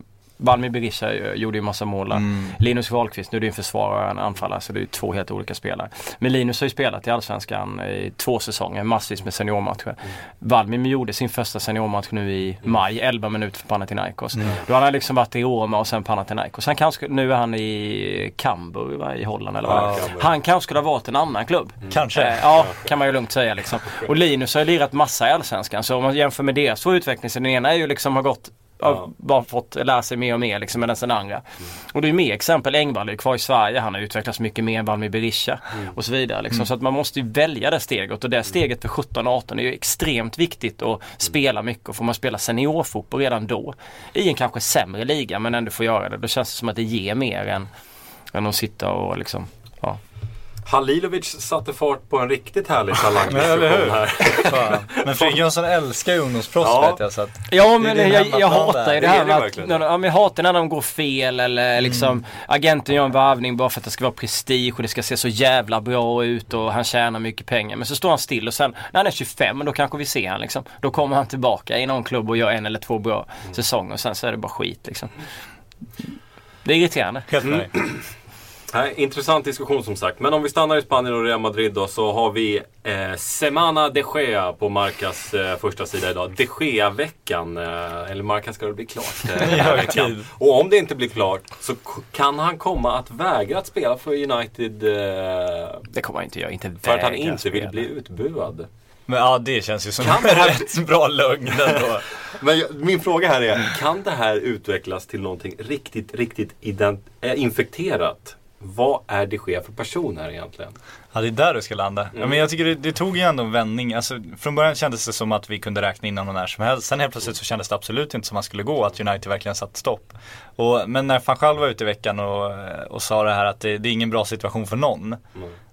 Valmi Berisha eh, gjorde ju massa mål. Mm. Linus Wahlqvist, nu är det ju en försvarare och en anfallare så det är ju två helt olika spelare. Men Linus har ju spelat i Allsvenskan i två säsonger, massvis med seniormatcher. Valmi gjorde sin första seniormatch nu i maj, 11 minuter för Panathinaikos. Då har han liksom varit i Roma och sen Panathinaikos. Han kanske, nu är han i Cambuur va, i Holland eller vad Ja, det. Han kanske skulle ha valt en annan klubb. Kanske. Eh, Ja, kan man ju lugnt säga liksom. Och Linus har ju lirat massa i Allsvenskan. Så om man jämför med deras två utveckling, så den ena är ju liksom har gått har bara fått lära sig mer och mer liksom än den andra. Och det är mer exempel. Engvall är kvar i Sverige. Han har utvecklats mycket mer än Valmi Berisha. Och så vidare. Liksom. Så att man måste ju välja det steget. Och det steget för 17-18 är ju extremt viktigt att spela mycket. Och får man spela seniorfotboll redan då i en kanske sämre liga men ändå få göra det. Då känns det som att det ger mer än, än att sitta och liksom ja. Halilovic satte fart på en riktigt härlig [laughs] [laughs] Men eller hur? talangdiskussion här. Men Fredrik Jönsson älskar ju ungdomsproffs Ja. så att Ja Det men din jag, jag hatar ju det Det är här det med att, verkligen. ja, men jag hatar när de går fel eller liksom agenten gör en varvning bara för att det ska vara prestige och det ska se så jävla bra ut och han tjänar mycket pengar. Men så står han still och sen när han är 25 då kanske vi ser han liksom. Då kommer han tillbaka i någon klubb och gör en eller två bra säsonger och sen så är det bara skit liksom. Det är irriterande. helt dig. Nej, intressant diskussion som sagt. Men om vi stannar i Spanien och Real Madrid då så har vi eh, Semana de Gea på Marcas eh, första sida idag. De Gea-veckan. Eh, eller Marca ska det bli klart [laughs] eh, veckan. Och om det inte blir klart så kan han komma att vägra att spela för United eh, Det kommer han inte göra. Inte för att han inte vill bli utbuad. Men ja det känns ju som Kan en rätt bra lögn ändå. [laughs] Men jag, min fråga här är, kan det här utvecklas till någonting riktigt, riktigt ident- eh, infekterat? Vad är de Gea för person här egentligen? Ja det är där du ska landa. Ja, men jag tycker det, det tog ju ändå en vändning. Alltså, från början kändes det som att vi kunde räkna in honom när som helst. Sen helt plötsligt så kändes det absolut inte som att han skulle gå. Att United verkligen satt stopp. Och, men när van Gaal var ute i veckan och, och sa det här att det, det är ingen bra situation för någon.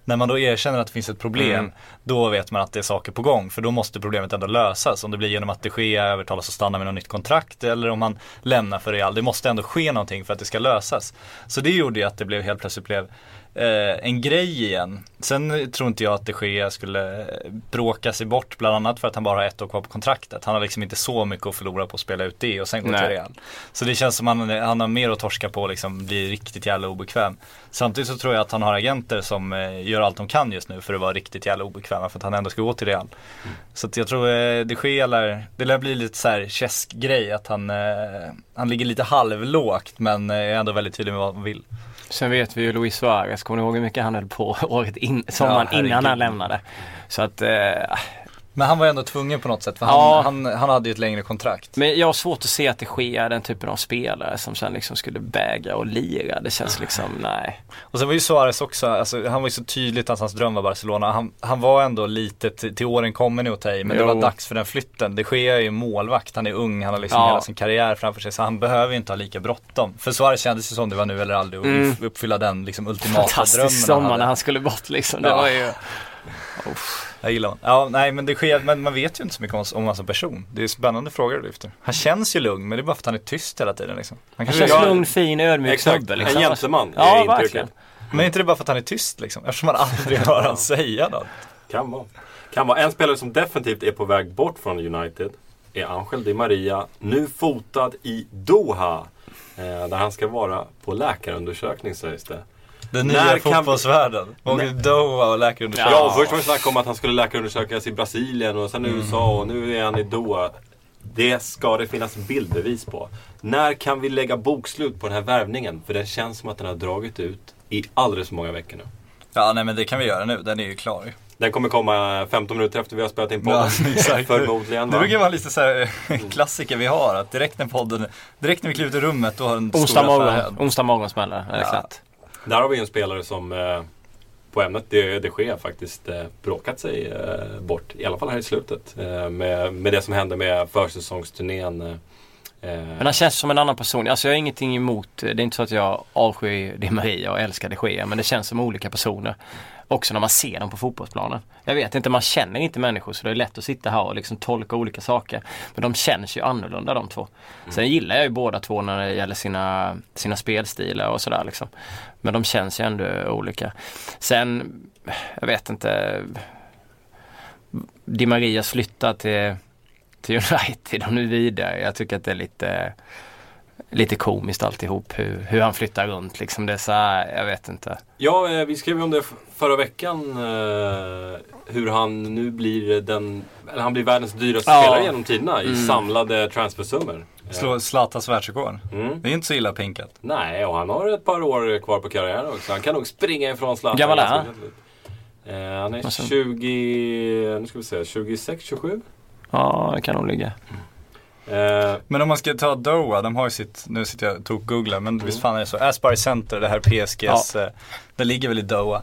När man då erkänner att det finns ett problem, Mm. då vet man att det är saker på gång. För då måste problemet ändå lösas. Om det blir genom att det sker övertalas att stanna med något nytt kontrakt eller om han lämnar för Real. Det måste ändå ske någonting för att det ska lösas. Så det gjorde ju att det blev helt plötsligt blev eh, en grej igen. Sen tror inte jag att det Gea skulle bråka sig bort bland annat för att han bara har ett år kvar på kontraktet. Han har liksom inte så mycket att förlora på att spela ut det och sen gå till Real. Så det känns som att han, han har mer att torska på och liksom bli riktigt jävla obekväm. Samtidigt så tror jag att han har agenter som eh, gör allt de kan just nu för att vara riktigt jävla obekväma för att han ändå ska gå till Real. Så att jag tror eh, det sker lär, det lär bli lite så här grej att han, eh, han ligger lite halvlågt men eh, är ändå väldigt tydlig med vad han vill. Sen vet vi ju Luis Suarez, kommer ni ihåg hur mycket han höll på [laughs] året in, sommaren Ja, innan han lämnade? Så att, eh, Men han var ändå tvungen på något sätt för Ja. han, han, han hade ju ett längre kontrakt. men jag har svårt att se att det sker den typen av spelare som sen liksom skulle vägra och lira. Det känns liksom, nej. Och sen var ju Suarez också, alltså, han var ju så tydligt att hans dröm var Barcelona. Han, han var ändå lite till, till åren kommer nu att ta i, men det Jo. var dags för den flytten. Det sker ju målvakt, han är ung, han har liksom Ja. hela sin karriär framför sig. Så han behöver ju inte ha lika bråttom. För Suarez kändes ju som det var nu eller aldrig och Mm. uppfylla den liksom ultimata drömmen Fantastisk han sommar när han skulle bort liksom. Det Ja. var ju, [laughs] Jag gillar honom. Ja, nej men det sker, men man vet ju inte så mycket om, om honom som person. Det är spännande frågor du lyfter. Han känns ju lugn, men det är bara för att han är tyst hela tiden liksom. Han han känns Ja, lugn, fin, ödmjuk Exakt, snubbe en liksom. gentleman Ja, är intrycket. verkligen. Men är inte det bara för att han är tyst liksom? Eftersom man aldrig hör [laughs] han säga något. Kan vara. Kan vara. En spelare som definitivt är på väg bort från United är Angel Di Maria. Nu fotad i Doha. Eh, där han ska vara på läkarundersökning sägs det. Den När nya kan- fotbollsvärlden. Åker till Doha och läkarundersökning. Ja, först var det snack om att han skulle läkarundersökas i Brasilien och sen i USA och nu är han i Doha. Det ska det finnas bildbevis på. När kan vi lägga bokslut på den här värvningen? För det känns som att den har dragit ut i alldeles för många veckor nu. Ja, nej men det kan vi göra nu. Den är ju klar. Den kommer komma 15 minuter efter vi har spelat in podden. Ja, [laughs] exakt. Förmodligen. Det va? brukar vara lite så här [laughs] klassiker vi har. Att direkt när podden, direkt när vi kliver ut ur rummet då har den Onsdag stora morgon, affären. onsdag morgon smäller är det Ja. klart. Där har vi en spelare som eh, på ämnet det, det sker faktiskt eh, bråkat sig eh, bort. I alla fall här i slutet. Eh, med, med det som hände med försäsongsturnén. Eh, eh. Men han känns som en annan person. Alltså jag har ingenting emot, eh, det är inte så att jag avskyr det Maria och älskar de Gea men det känns som olika personer. Också när man ser dem på fotbollsplanen. Jag vet inte, man känner inte människor så det är lätt att sitta här och liksom tolka olika saker. Men de känns ju annorlunda de två. Sen gillar jag ju båda två när det gäller sina, sina spelstilar och sådär liksom. Men de känns ju ändå olika. Sen, jag vet inte. Di Marias flytta till, till United och nu vidare. Jag tycker att det är lite lite komiskt alltihop hur, hur han flyttar runt liksom. Det är så här, jag vet inte. Ja, eh, vi skrev ju om det förra veckan. Eh, hur han nu blir den, eller han blir världens dyraste Ja. spelare genom tiderna i Mm. samlade transfersummor. Eh, Slå Zlatans världsrekord. Mm. Det är inte så illa pinkat. Nej, och han har ett par år kvar på karriären också. Han kan nog springa ifrån Zlatan. Gammal är han? Eh, han är Och sen- 20, nu ska vi se, 26, 27? Ja, det kan nog ligga. Eh, Men om man ska ta Doha, de har ju sitt, nu sitter jag och tok-googlar, men visst fan är det så. Aspire Center, det här PSGs, eh, det ligger väl i Doha.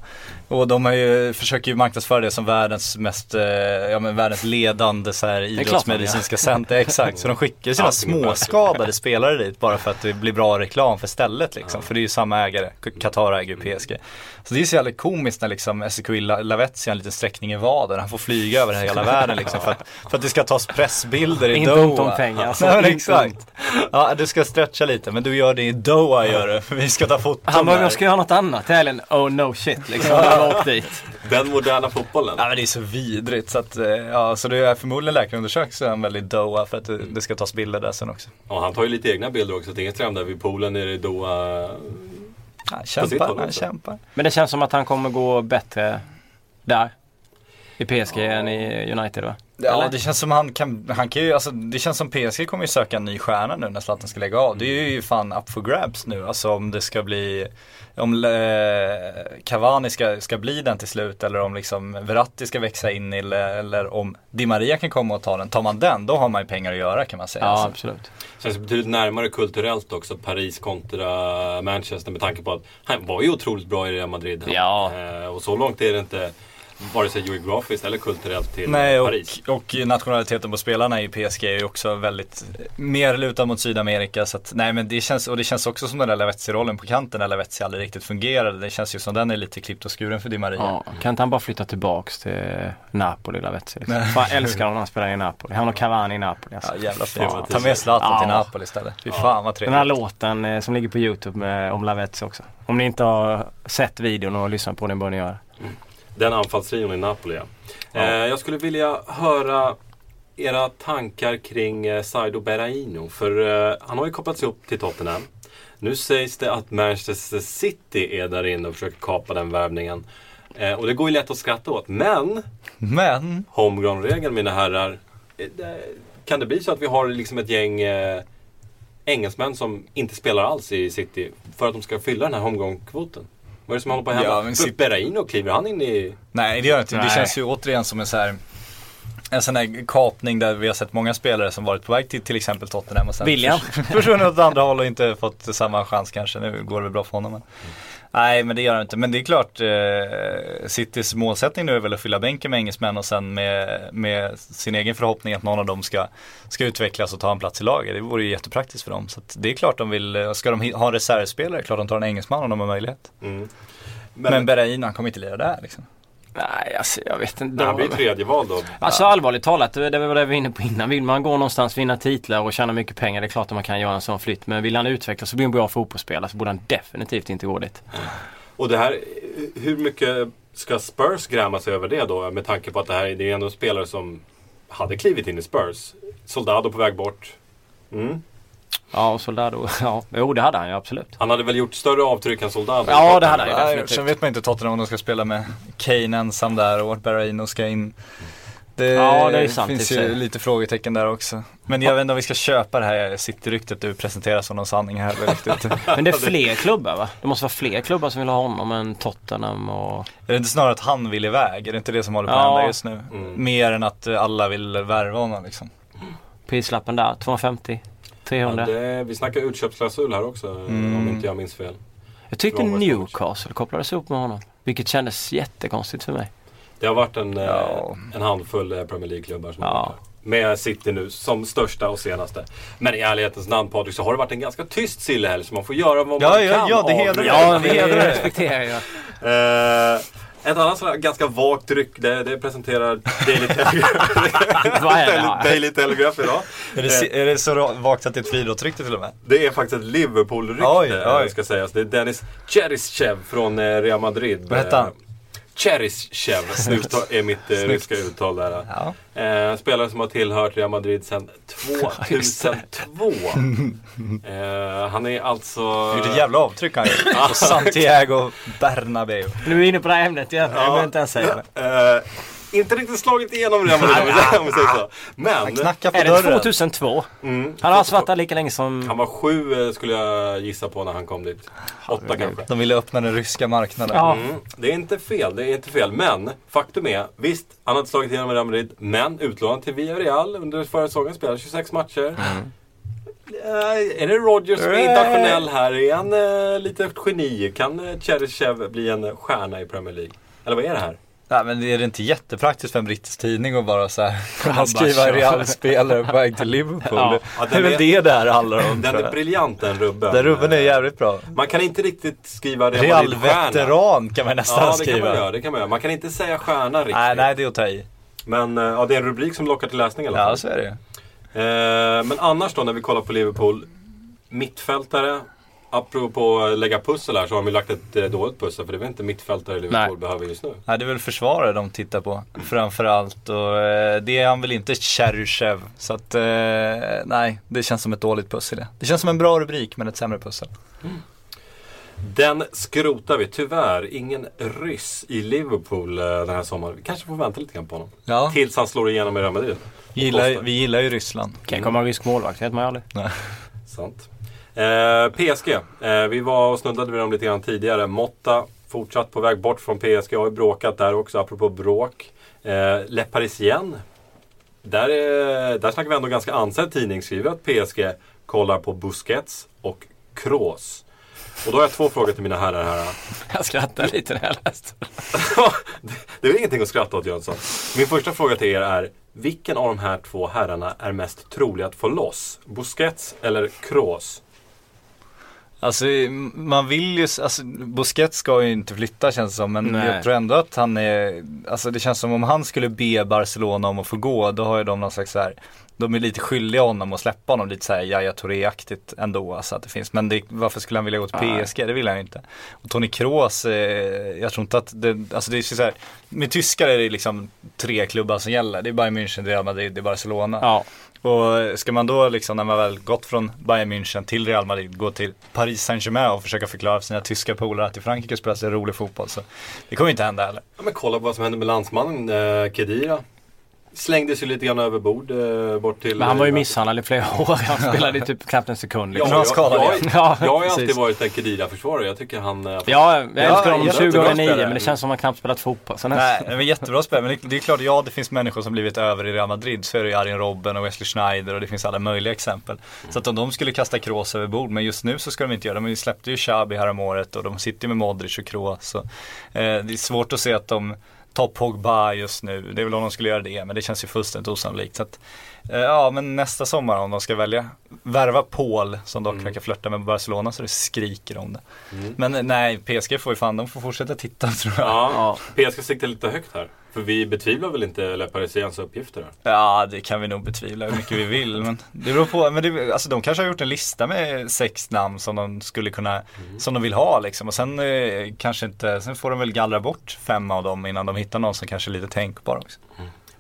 Och de har ju, försöker ju marknadsföra det som världens mest, eh, ja men världens ledande så här idrottsmedicinska center. Exakt, så de skickar ju sina småskadade spelare dit bara för att det blir bra reklam för stället liksom. För det är ju samma ägare, Qatar äger ju PSG. Så det är så jävla komiskt när liksom SQI Lavezzi har en liten sträckning i vaden. Han får flyga över hela [laughs] världen liksom för att, för att det ska tas pressbilder i Inte Doha. ont om pengar. Alltså. [laughs] Nej, Inte exakt. Ja, du ska stretcha lite, men du gör det i Doha gör du. Vi ska ta foton Han bara, jag ska göra något annat helgen. Oh no shit liksom. Åkt dit. den moderna fotbollen. Ja men det är så vidrigt så att, eh, ja så det är förmodligen läkarundersökt så är han väl i Doha för att det, det ska tas bilder där sen också. Och han tar ju lite egna bilder också. Inget där vid poolen nere i Doha. Han kämpar, han kämpar. Men det känns som att han kommer gå bättre där. I PSG än i United va? Ja Eller? det känns som han kan, han kan ju, alltså det känns som PSG kommer ju söka en ny stjärna nu när Zlatan ska lägga av. Det är ju fan up for grabs nu, alltså om det ska bli om eh, Cavani ska, ska bli den till slut eller om liksom Verratti ska växa in i eller, eller om Di Maria kan komma och ta den. Tar man den, då har man ju pengar att göra kan man säga. Ja Alltså. absolut. Känns betydligt närmare kulturellt också, Paris kontra Manchester med tanke på att han var ju otroligt bra i Real Madrid. Ja. Eh, och så långt är det inte vare sig geografiskt eller kulturellt till Nej, och, Paris. och nationaliteten på spelarna i PSG är ju också väldigt eh, mer lutad mot Sydamerika. Så att, nej men det känns, och det känns också som den där Lavetzi-rollen på kanten när Lavetzi aldrig riktigt fungerade. Det känns ju som den är lite klippt och skuren för Di Maria. Ja, kan inte han bara flytta tillbaks till Napoli Lavetzi? Liksom. Fan, jag älskar honom när han spelar i Napoli. Han och Cavani i Napoli. Alltså. Ja jävla fint. Ta med Zlatan till Ja. Napoli istället. Fy fan vad Den här trevligt. låten eh, som ligger på Youtube med, om Lavetzi också. Om ni inte har sett videon och lyssnat på den bör ni göra. Den anfallstrion i Napoli ja. Eh, jag skulle vilja höra era tankar kring eh, Saido Berraino. För eh, han har ju kopplats ihop till Tottenham. Nu sägs det att Manchester City är där inne och försöker kapa den värvningen. Eh, och det går ju lätt att skratta åt. Men Men, homegrown-regeln mina herrar. eh, Kan det bli så att vi har liksom ett gäng eh, engelsmän som inte spelar alls i City för att de ska fylla den här homegrown-kvoten? Vad är det som håller på att hända? Ja, men City- Berraino, kliver han in i... nej det gör inte. Det känns ju återigen som en så här en sån här kapning där vi har sett många spelare som varit på väg till till exempel Tottenham och sen William. förs- [laughs] försvunnit åt andra håll och inte fått samma chans kanske. Nu går det väl bra för honom. Men. Nej men det gör det inte. Men det är klart eh, Citys målsättning nu är väl att fylla bänken med engelsmän och sen med, med sin egen förhoppning att någon av dem ska, ska utvecklas och ta en plats i laget. Det vore ju jättepraktiskt för dem. Så det är klart de vill, ska de ha en reservspelare, klart de tar en engelsman om de har möjlighet. Mm. Men, Men, Berrain han kommer inte lira där liksom. Nej, alltså jag vet inte. han blir ju tredje val då. Alltså allvarligt talat, det var det vi var inne på innan. Vill man gå någonstans, vinna titlar och tjäna mycket pengar, det är klart att man kan göra en sån flytt. Men vill han utvecklas och bli en bra fotbollsspelare så borde han definitivt inte gå dit. Och det här, hur mycket ska Spurs gräma sig över det då? Med tanke på att det här det är ändå en spelare som hade klivit in i Spurs. Soldado på väg bort. Mm. Ja, och Soldado, [laughs] ja, jo det hade han ju absolut. Han hade väl gjort större avtryck än Soldado? Ja, det hade han ju. Definitivt. sen vet man inte Tottenham om de ska spela med Kane ensam där och Berraino ska in. Det, Ja, det är sant finns ju lite frågetecken där också. Men jag vet inte om vi ska köpa det här City-ryktet du presenterar som någon sanning här riktigt. [laughs] Men det är fler klubbar va? Det måste vara fler klubbar som vill ha honom än Tottenham och... är det inte snarare att han vill iväg? Är det inte det som håller på att Ja. hända just nu? Mm. Mer än att alla vill värva honom liksom. Prislappen där, 250? Ja, 300? det, vi snackar utköpsklausul här också, Mm. om inte jag minns fel. Jag tyckte. Newcastle kopplades ihop med honom. Vilket kändes jättekonstigt för mig. Det har varit en, eh, Ja. en handfull eh, Premier League-klubbar som Ja. Med City nu som största och senaste. Men i ärlighetens namn Patrik så har det varit en ganska tyst sillehelg så man får göra vad Ja, man ja, kan ja, det hedrar. Ja, det hedrar [laughs] dig. respekterar jag. Ett annat sådär ganska vagt ryck, det, det presenterar Daily Telegraph, [laughs] Vad är det? [laughs] Daily Telegraph idag. Är det, är det så vagt att det är ett friidrottsrykte till och med? Det är faktiskt ett Liverpool-rykte, eh, ska sägas. Det är Dennis Cheryshev från eh, Real Madrid. Vad hette han? Eh, Cheryshev är mitt eh, ryska uttal där. Ja. Eh, spelare som har tillhört Real Madrid sedan 2002. [laughs] eh, han är alltså... Gjort ett jävla avtryck han gjort. [laughs] På Santiago Bernabéu. Nu är vi inne på det här ämnet igen. Jag behöver inte ens säga det. Eh, inte riktigt slagit igenom Madrid om vi säger- om vi säger så. [laughs] Men Han knackar på Är det dörren. 2002? mm, Han har alltså varit där lika länge som... han var sju eh, skulle jag gissa på när han kom dit. Åtta kanske. De ville öppna den ryska marknaden. Ja. Mm, det är inte fel, det är inte fel. Men faktum är, visst, han har inte slagit igenom i Real Madrid, men utlånad till Villarreal under förra säsongen, spelade 26 matcher. Eh, är det Rodgers som är internationell här? Är han uh, lite geni? Kan uh, Cheryshev bli en eh, stjärna i Premier League? Eller vad är det här? Nej men är det inte jättepraktiskt för en brittisk tidning att bara så här [laughs] [laughs] bara skriva. Real-spelare på väg till [laughs] Liverpool? Ja. Ja, det är väl det det här handlar om Den är briljant den rubben. Den rubben är jävligt bra. Man kan inte riktigt skriva Real. Real-veteran kan man nästan Ja, det kan skriva. man göra. Det kan man göra. Man kan inte säga stjärna riktigt. nej, nej, det är att ta i. Men eh, ja, det är en rubrik som lockar till läsning i alla fall. Ja, så är det. Eh, men annars då när vi kollar på Liverpool. Mittfältare. Apropå att lägga pussel här så har de ju lagt ett eh, dåligt pussel. För det är väl inte mittfältare Liverpool Nej. behöver just nu. Nej, det är väl försvarare de tittar på framförallt och eh, det är han väl inte Cheryshev. Så att eh, nej, det känns som ett dåligt pussel det. Det känns som en bra rubrik men ett sämre pussel. Den skrotar vi. Tyvärr ingen ryss i Liverpool den här sommaren. Vi kanske får vänta lite grann på honom. Ja. Tills han slår igenom i Real Madrid. Gillar, vi gillar ju Ryssland. Kan komma en rysk målvakt, vet man ju aldrig. Sant. Eh, PSG. Eh, vi var och snuddade vid dem lite grann tidigare. Motta fortsatt på väg bort från PSG. Har ju bråkat där också, apropå bråk. Eh, Le Parisien. Där, är, där snackar vi ändå ganska ansedd tidning. Skriver att PSG kollar på Busquets och Kroos. Och då har jag två frågor till mina herrar här. [laughs] Jag skrattar lite när jag läste det, [laughs] det är väl ingenting att skratta åt Jönsson. Min första fråga till er är. Vilken av de här två herrarna är mest trolig att få loss? Busquets eller Kroos? Alltså man vill ju, alltså Busquets ska ju inte flytta känns det som. Men Nej. jag tror ändå att han är, alltså det känns som om han skulle be Barcelona om att få gå. Då har ju de någon slags så här, de är lite skyldiga honom att släppa honom lite såhär Yahya Touré-aktigt ändå. Alltså att det finns. Men det, varför skulle han vilja gå till. PSG? Det vill han ju inte. Och Toni Kroos, eh, jag tror inte att det, alltså det är så här, med tyskar är det liksom tre klubbar som gäller. Det är Bayern München, Real Madrid, det är Barcelona. Ja, Och ska man då liksom när man väl gått från Bayern München till Real Madrid gå till Paris Saint-Germain och försöka förklara för sina tyska polare att i Frankrike spelas det rolig fotboll så det kommer inte hända heller. Ja, men kolla på vad som hände med landsmannen eh, Kedira. Slängdes ju lite grann över bord eh, bort till... men han var ju eh, misshandlad i flera år. Han spelade ju typ knappt en sekund. Ja, Liksom. han jag, jag, igen. Ja, jag har ju [laughs] alltid varit en Kedira-försvarare. Jag tycker han... eh, Ja, jag älskar honom jättebra 2009 spelare. men det känns som att han knappt spelat fotboll sen Nej, det var jättebra spel men det, det är klart, ja det finns människor som blivit över i Real Madrid. Så är det ju Arjen Robben och Wesley Schneider och det finns alla möjliga exempel. Så att om de skulle kasta Kroos över bord, men just nu så ska de inte göra det. De släppte ju Xabi häromåret och de sitter ju med Modric och Kroos. Så, eh, det är svårt att se att de tar Pogba just nu. Det är väl om de skulle göra det, men det känns ju fullständigt osannolikt. Så att, eh, ja, men nästa sommar om de ska välja värva Paul som dock verkar flörta med Barcelona så det skriker om det. Men eh, nej, PSG får ju fan, de får fortsätta titta [laughs] tror jag. Ja, PSG siktar lite högt här. För vi betvivlar väl inte Le Parisiens uppgifter här. Ja, det kan vi nog betvivla hur mycket vi vill. [laughs] Men det beror på, men det, alltså de kanske har gjort en lista med sex namn som de skulle kunna, som de vill ha liksom. Och sen eh, kanske inte, sen får de väl gallra bort fem av dem innan de hittar någon som kanske är lite tänkbar också.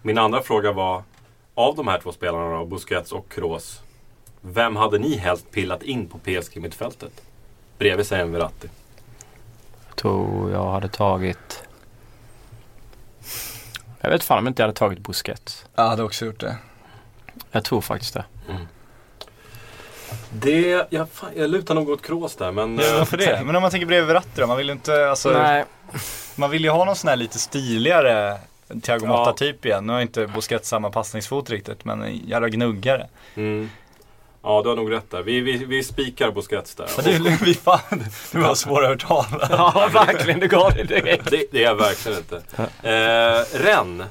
Min andra fråga var, av de här två spelarna då, Busquets och Kroos. Vem hade ni helst pillat in på PSG-mittfältet? Bredvid sig en Verratti. Jag tror jag hade tagit... Jag vet fan om inte jag hade tagit Busquets. Jag hade också gjort det. Jag tror faktiskt det. Det, jag, fan, jag lutar nog åt Kroos där men... Ja, eh, varför det? [laughs] Men om man tänker bredvid Verratti då? Man vill ju inte, alltså, Nej, man vill ju ha någon sån här lite stiligare Thiago Ja. Motta-typ igen. Nu har inte Busquets samma passningsfot riktigt, men en jävla gnuggare. Mm. Ja, du har nog rätt där. Vi, vi, vi spikar Busquets där. Men du, vi [laughs] fan, du var svår att övertala. [laughs] ja verkligen det gav det direkt. [laughs] Det, det är jag verkligen inte. Eh, Ren.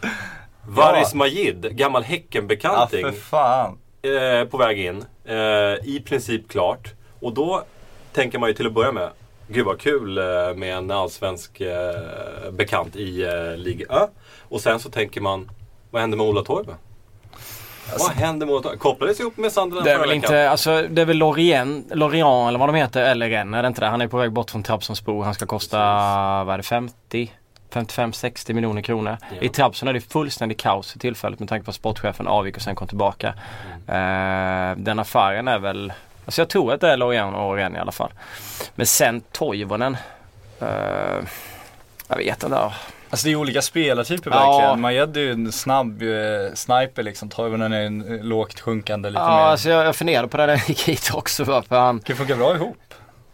Varis Majid, gammal Ja, Häckenbekanting. för fan. eh, på väg in. Eh, I princip klart. Och då tänker man ju till att börja med. Gud vad kul eh, med en allsvensk eh, bekant i eh, Liga Ö. Och sen så tänker man, vad händer med Ola Toivo? vad händer Toivo? Kopplades ihop med Sunderland Det är väl veckan. inte, alltså det är väl Lorient, Lorient eller vad de heter, eller Rennes, är det inte det? Han är på väg bort från Trabzonspor. Han ska kosta, vad är det, 50? 55-60 miljoner kronor. Ja. I Trabzon är det fullständigt kaos för tillfället med tanke på att sportchefen avgick och sen kom tillbaka. Eh, den affären är väl, alltså jag tror att det är Lorient och Rennes i alla fall. Men sen Toivonen. Eh, jag vet inte. Alltså det är olika spelartyper Ja. verkligen. Majed är ju en snabb eh, sniper liksom. Toivonen är en eh, lågt sjunkande lite Ja, mer. alltså jag, jag funderade på det när jag [laughs] gick hit också. Varför han, Det kan funka bra ihop.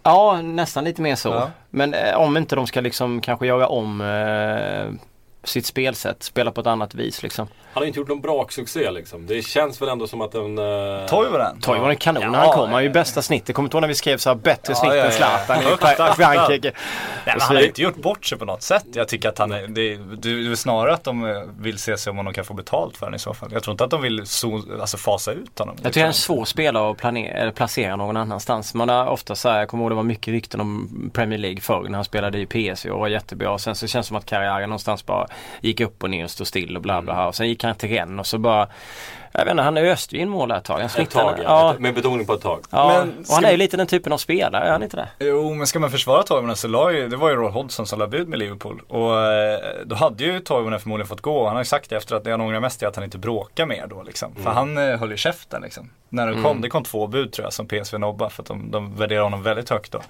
Ja, nästan lite mer så. Ja. Men eh, om inte de ska liksom kanske göra om eh, sitt spelsätt, spela på ett annat vis liksom. Han har inte gjort någon braksuccé liksom. Det känns väl ändå som att en... Uh, Toivonen. Toivonen är kanon Ja, han kom. Han har ju bästa snittet. Kommer du ihåg när vi skrev så här bättre Ja, snitt ja, ja. än Zlatan i. Frankrike? Nej, men han har inte gjort bort sig på något sätt. Jag tycker att han är, det, det är snarare att de eh, vill se sig om de kan få betalt för honom i så fall. Jag tror inte att de vill so, alltså fasa ut honom. Jag tycker han är en svår spelare att planera, eller placera någon annanstans. Man har ofta så här, jag kommer ihåg det var mycket rykten om Premier League förr när han spelade i PSG och var jättebra. Och sen så känns det som att karriären någonstans bara gick upp och ner och stod still och bla bla. Och sen gick han till Rennes och så bara jag vet inte, han öste ju in mål ett tag. Han Ett tag, ja. ja. Med betoning på ett tag. Ja, Men och han är ju lite den typen av spelare, är han inte det? Jo, men ska man försvara Toivonen så la ju, det var ju Roy Hodgson som la bud med Liverpool. Och eh, då hade ju Toivonen förmodligen fått gå. Han har ju sagt det efter att det han ångrar mest är att han inte bråkar mer då liksom. För han eh, höll ju käften liksom. När det kom, det kom två bud tror jag som PSV nobba för att de, de värderar honom väldigt högt då.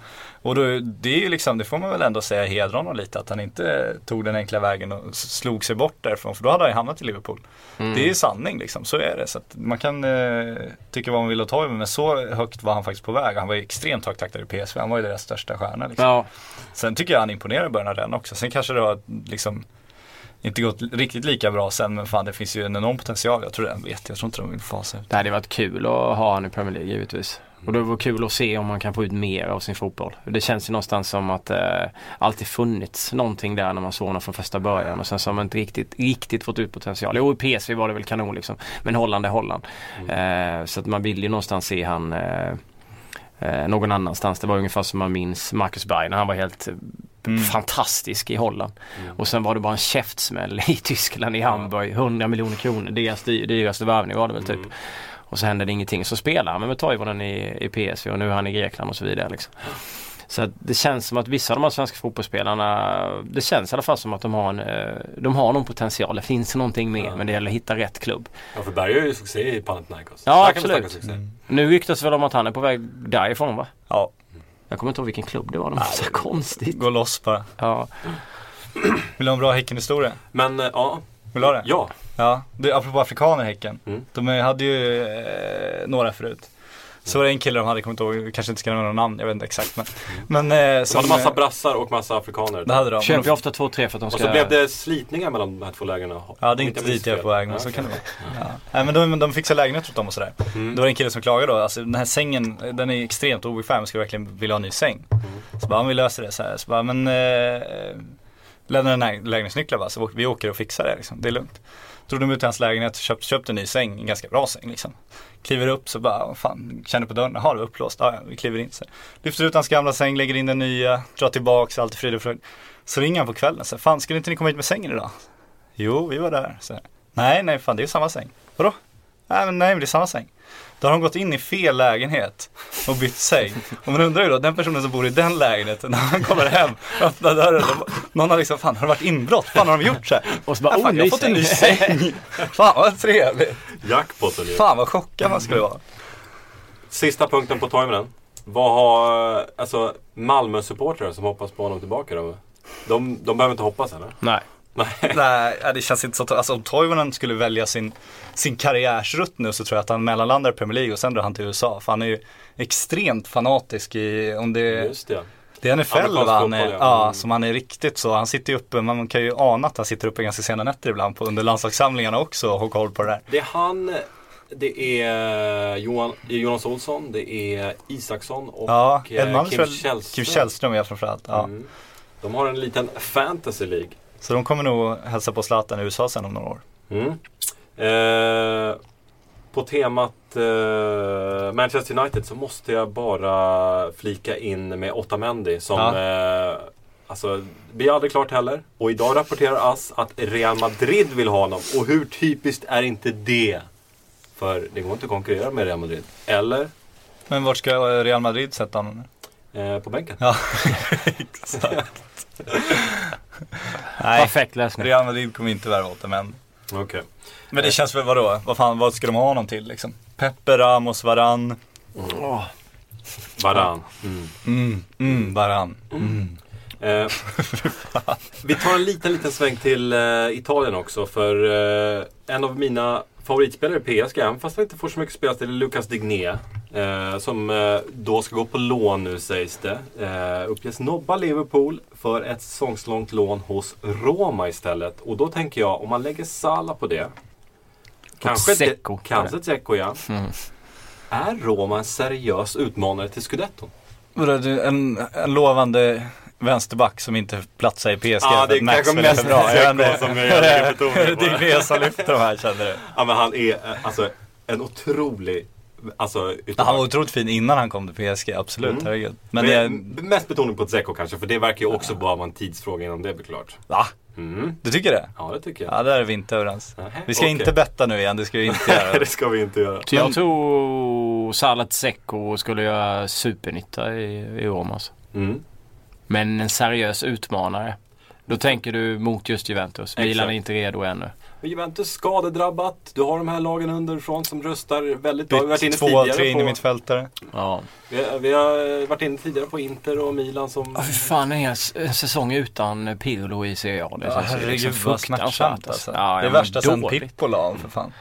Och då, det är ju liksom, det får man väl ändå säga hedrar honom lite att han inte tog den enkla vägen och slog sig bort därifrån. För då hade han ju hamnat i Liverpool. Det är ju sanning liksom, så är det. Så man kan eh, tycka vad man vill om Toivonen men så högt var han faktiskt på väg. Han var ju extremt högt aktad i PSV, han var ju deras största stjärna liksom. Ja, Sen tycker jag han imponerar i början av den också. Sen kanske det har liksom inte gått riktigt lika bra sen men fan det finns ju en enorm potential. Jag tror den vet, jag tror inte de vill fasa ut. det hade varit kul att ha han i Premier League givetvis. Och det var kul att se om man kan få ut mer av sin fotboll. Det känns ju någonstans som att det eh, alltid funnits någonting där när man såg honom från första början och sen så har man inte riktigt, riktigt fått ut potential. Jo i PSV var det väl kanon liksom. Men Holland är Holland. Eh, så att man vill ju någonstans se han eh, eh, någon annanstans. Det var ungefär som man minns Marcus Berg när han var helt eh, Mm. fantastisk i Holland. Och sen var det bara en käftsmäll [laughs] i Tyskland, i Hamburg. 100 miljoner kronor, deras dy- dyraste värvning var det väl typ. Och så hände det ingenting. Så spelar han med Toivonen i, i PSV och nu är han i Grekland och så vidare. Liksom. Så att det känns som att vissa av de här svenska fotbollsspelarna, det känns i alla fall som att de har, en, eh, de har någon potential. Det finns någonting mer men det gäller att hitta rätt klubb. Ja, för Berg gör ju succé i Panathinaikos. Ja, absolut. succé. Nu ryktas väl om att han är på väg därifrån va? Ja, Jag kommer inte ihåg vilken klubb det var. Det var så konstigt. gå loss bara. Ja. Vill du ha en bra Häcken-historia? Men eh, ja, Vill du ha det? ja. Ja, det, apropå afrikaner Häcken. Mm. De hade ju eh, några förut. Så var det en kille de hade, kommit ihåg, kanske inte ska nämna några namn, jag vet inte exakt men. Men eh, De som, hade massa brassar och massa afrikaner. Det hade de. Ju de- ofta 2-3 för att de Och ska... så blev det slitningar mellan de här två lägren. Ja, det är inte dit jag är på väg men så kan det vara. Ja. Nej men de, de fixar lägenhet åt dem och sådär. Mm. Då var det en kille som klagade då, alltså den här sängen, den är extremt obekväm, ska verkligen vilja ha en ny säng. Mm. Så bara, om vi löser det så här. Så bara, men eh, Lämnar en lägenhetsnycklar bara, så vi åker och fixar det liksom. Det är lugnt. Drog de ut till hans lägenhet, köpt, köpt en ny säng, en ganska bra säng liksom. Kliver upp så bara, fan, känner på dörren, jaha det var upplåst, ja, vi kliver in så. Lyfter ut hans gamla säng, lägger in den nya, drar tillbaks, allt är frid och fröjd. Så ringer han på kvällen så fan skulle inte ni komma hit med sängen idag? Jo, vi var där. Så. Nej, nej, fan det är ju samma säng. Vadå? Nej, men nej, men det är samma säng. Då har de gått in i fel lägenhet och bytt säng. Och man undrar ju då, den personen som bor i den lägenheten, när han kommer hem, öppnar dörren, då, någon har liksom, fan har det varit inbrott? Fan har de gjort så här? Och så bara, Ja, oh, fan, jag har fått en ny säng. Fan vad trevligt. Jackpoten ju. Fan vad chockad man skulle vara. Sista punkten på Toivonen. Vad har, alltså Malmö-supportrar som hoppas på honom tillbaka då? De, de behöver inte hoppas eller? Nej. Nej. [laughs] Nej, ja, det känns inte så. Alltså om Toivonen skulle välja sin, sin karriärsrutt nu så tror jag att han mellanlandar i Premier League och sen drar han till USA. För han är ju extremt fanatisk i, om det Just det. Det är NFL Amerikansk va? Han är, fotboll, ja. ja, Mm. som han är riktigt så. Han sitter ju uppe, man kan ju ana att han sitter uppe ganska sena nätter ibland på, under landslagssamlingarna också och har koll på det där. Det är han, det är Johan, Jonas Olsson, det är Isaksson och Ja, eh, Kim Källström. Kim Källström är framförallt. Ja. Mm. De har en liten fantasy League. Så de kommer nog hälsa på Zlatan i USA sen om några år. Mm. Eh, på temat eh, Manchester United så måste jag bara flika in med Otamendi som eh, Alltså, det blir aldrig klart heller. Och idag rapporterar AS att Real Madrid vill ha honom. Och hur typiskt är inte det? För det går inte att konkurrera med Real Madrid. Eller Men vart ska Real Madrid sätta honom? Eh, på bänken. Ja, [laughs] exakt. Nej, Perfekt lösning. Real Madrid kommer inte värva åt det men Okej. Men det känns väl vadå? Vad fan, vad ska de ha honom till liksom? Peppe, Ramos, Varann. Varann. Mm. Mm, mm, Varann. Mm. Eh, [laughs] vi tar en liten, liten sväng till eh, Italien också. För eh, en av mina favoritspelare i PSG, även fast han inte får så mycket speltid, är Lucas Digné. Eh, som eh, då ska gå på lån nu sägs det. Eh, uppges nobba Liverpool för ett säsongslångt lån hos Roma istället. Och då tänker jag, om man lägger Sala på det. Kanske, Dzeko. kanske Dzeko ja. Är Roma en seriös utmanare till Scudetton? En, en lovande vänsterback som inte platsar i PSG. Ja, för det är kanske mest bra. Dzeko som jag betoning på. Det är det som lyfter de här känner du. Ja men han är eh, alltså en otrolig, alltså Ja, Han var otroligt fin innan han kom till PSG, absolut. Mm. Herregud. Men Men det, Mest betoning på Dzeko kanske, för det verkar ju också bara vara en tidsfråga innan det blir klart. va? Mm. Du tycker det? Ja, det tycker jag. Ja, där är vi inte överens. Nähä, Vi ska okej. inte betta nu igen, det ska vi inte [laughs] göra. det ska vi inte göra. Så jag tror Salat Secco skulle göra supernytta i, i Rom alltså. Mm. Men en seriös utmanare. Då tänker du mot just Juventus. Milan är inte redo ännu. Juventus skadedrabbat. Du har de här lagen underifrån som rustar väldigt bra. Vi har varit inne två, tre tidigare in i på, mittfältare. Ja. vi, har- vi har varit inne tidigare på Inter och Milan som... Ja, för fan en, säsong utan Pirlo i Serie A. Det Ja, känns herregud liksom vad fruktansvärt. Alltså. alltså. Ja, det är värsta sen dåligt. Pippo la av för fan.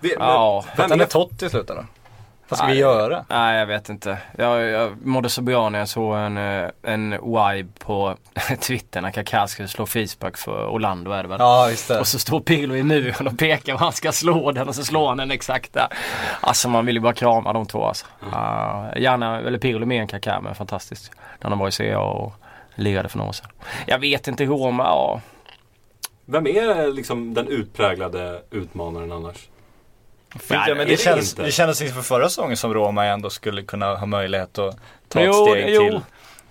Vi, Ja. Han är Totti i slutet då? Vad ska vi Nej. göra? Nej, jag vet inte. Jag, jag mådde så bra när jag såg en, eh, en vibe på [laughs] Twitter när Kaká skulle slå frispark för Orlando är det väl? Ja, just det. Och så står Pirlo i muren och pekar var han ska slå den och så slår han den exakt där. Alltså man vill ju bara krama de två alltså. Ja, gärna, eller Pirlo mer än Kaká men fantastiskt. När han var i CA och lirade för några år sedan. Jag vet inte, Roma, ja. Vem är liksom den utpräglade utmanaren annars? Ja, det, det känns, inte? det kändes inför förra säsongen som Roma ändå skulle kunna ha möjlighet att ta Jo, ett steg jo. till.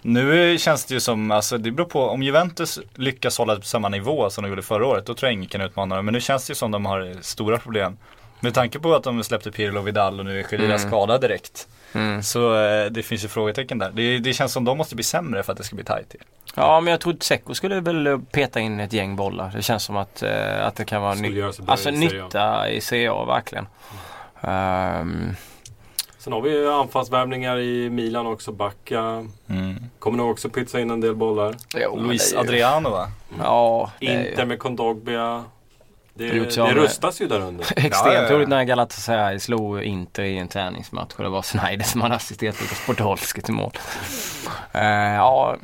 Nu känns det ju som, alltså det beror på, om Juventus lyckas hålla på samma nivå som de gjorde förra året, då tror jag ingen kan utmana dem. Men nu känns det ju som de har stora problem. Med tanke på att de släppte Pirlo och Vidal och nu är Khedira Mm. skadad direkt. Mm. Så eh, det finns ju frågetecken där. Det, det känns som de måste bli sämre för att det ska bli tajt. Ja men jag tror Tseko skulle väl peta in ett gäng bollar. Det känns som att, eh, att det kan vara ny- alltså, i nytta i CA verkligen. Ehm, Sen har vi ju anfallsvärvningar i Milan också. Backa Mm. kommer nog också pytsa in en del bollar. jo, Luis Adriano va? Ja, är ju Inter med Kondogbia. Det, det rustas ju där under. [laughs] extremt Ja, ja, ja. roligt när Galatasaray slog Inter i en träningsmatch och det var Snyder som hade assisterat Lukas Podolski till mål. Eh, ja,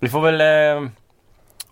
vi får väl eh,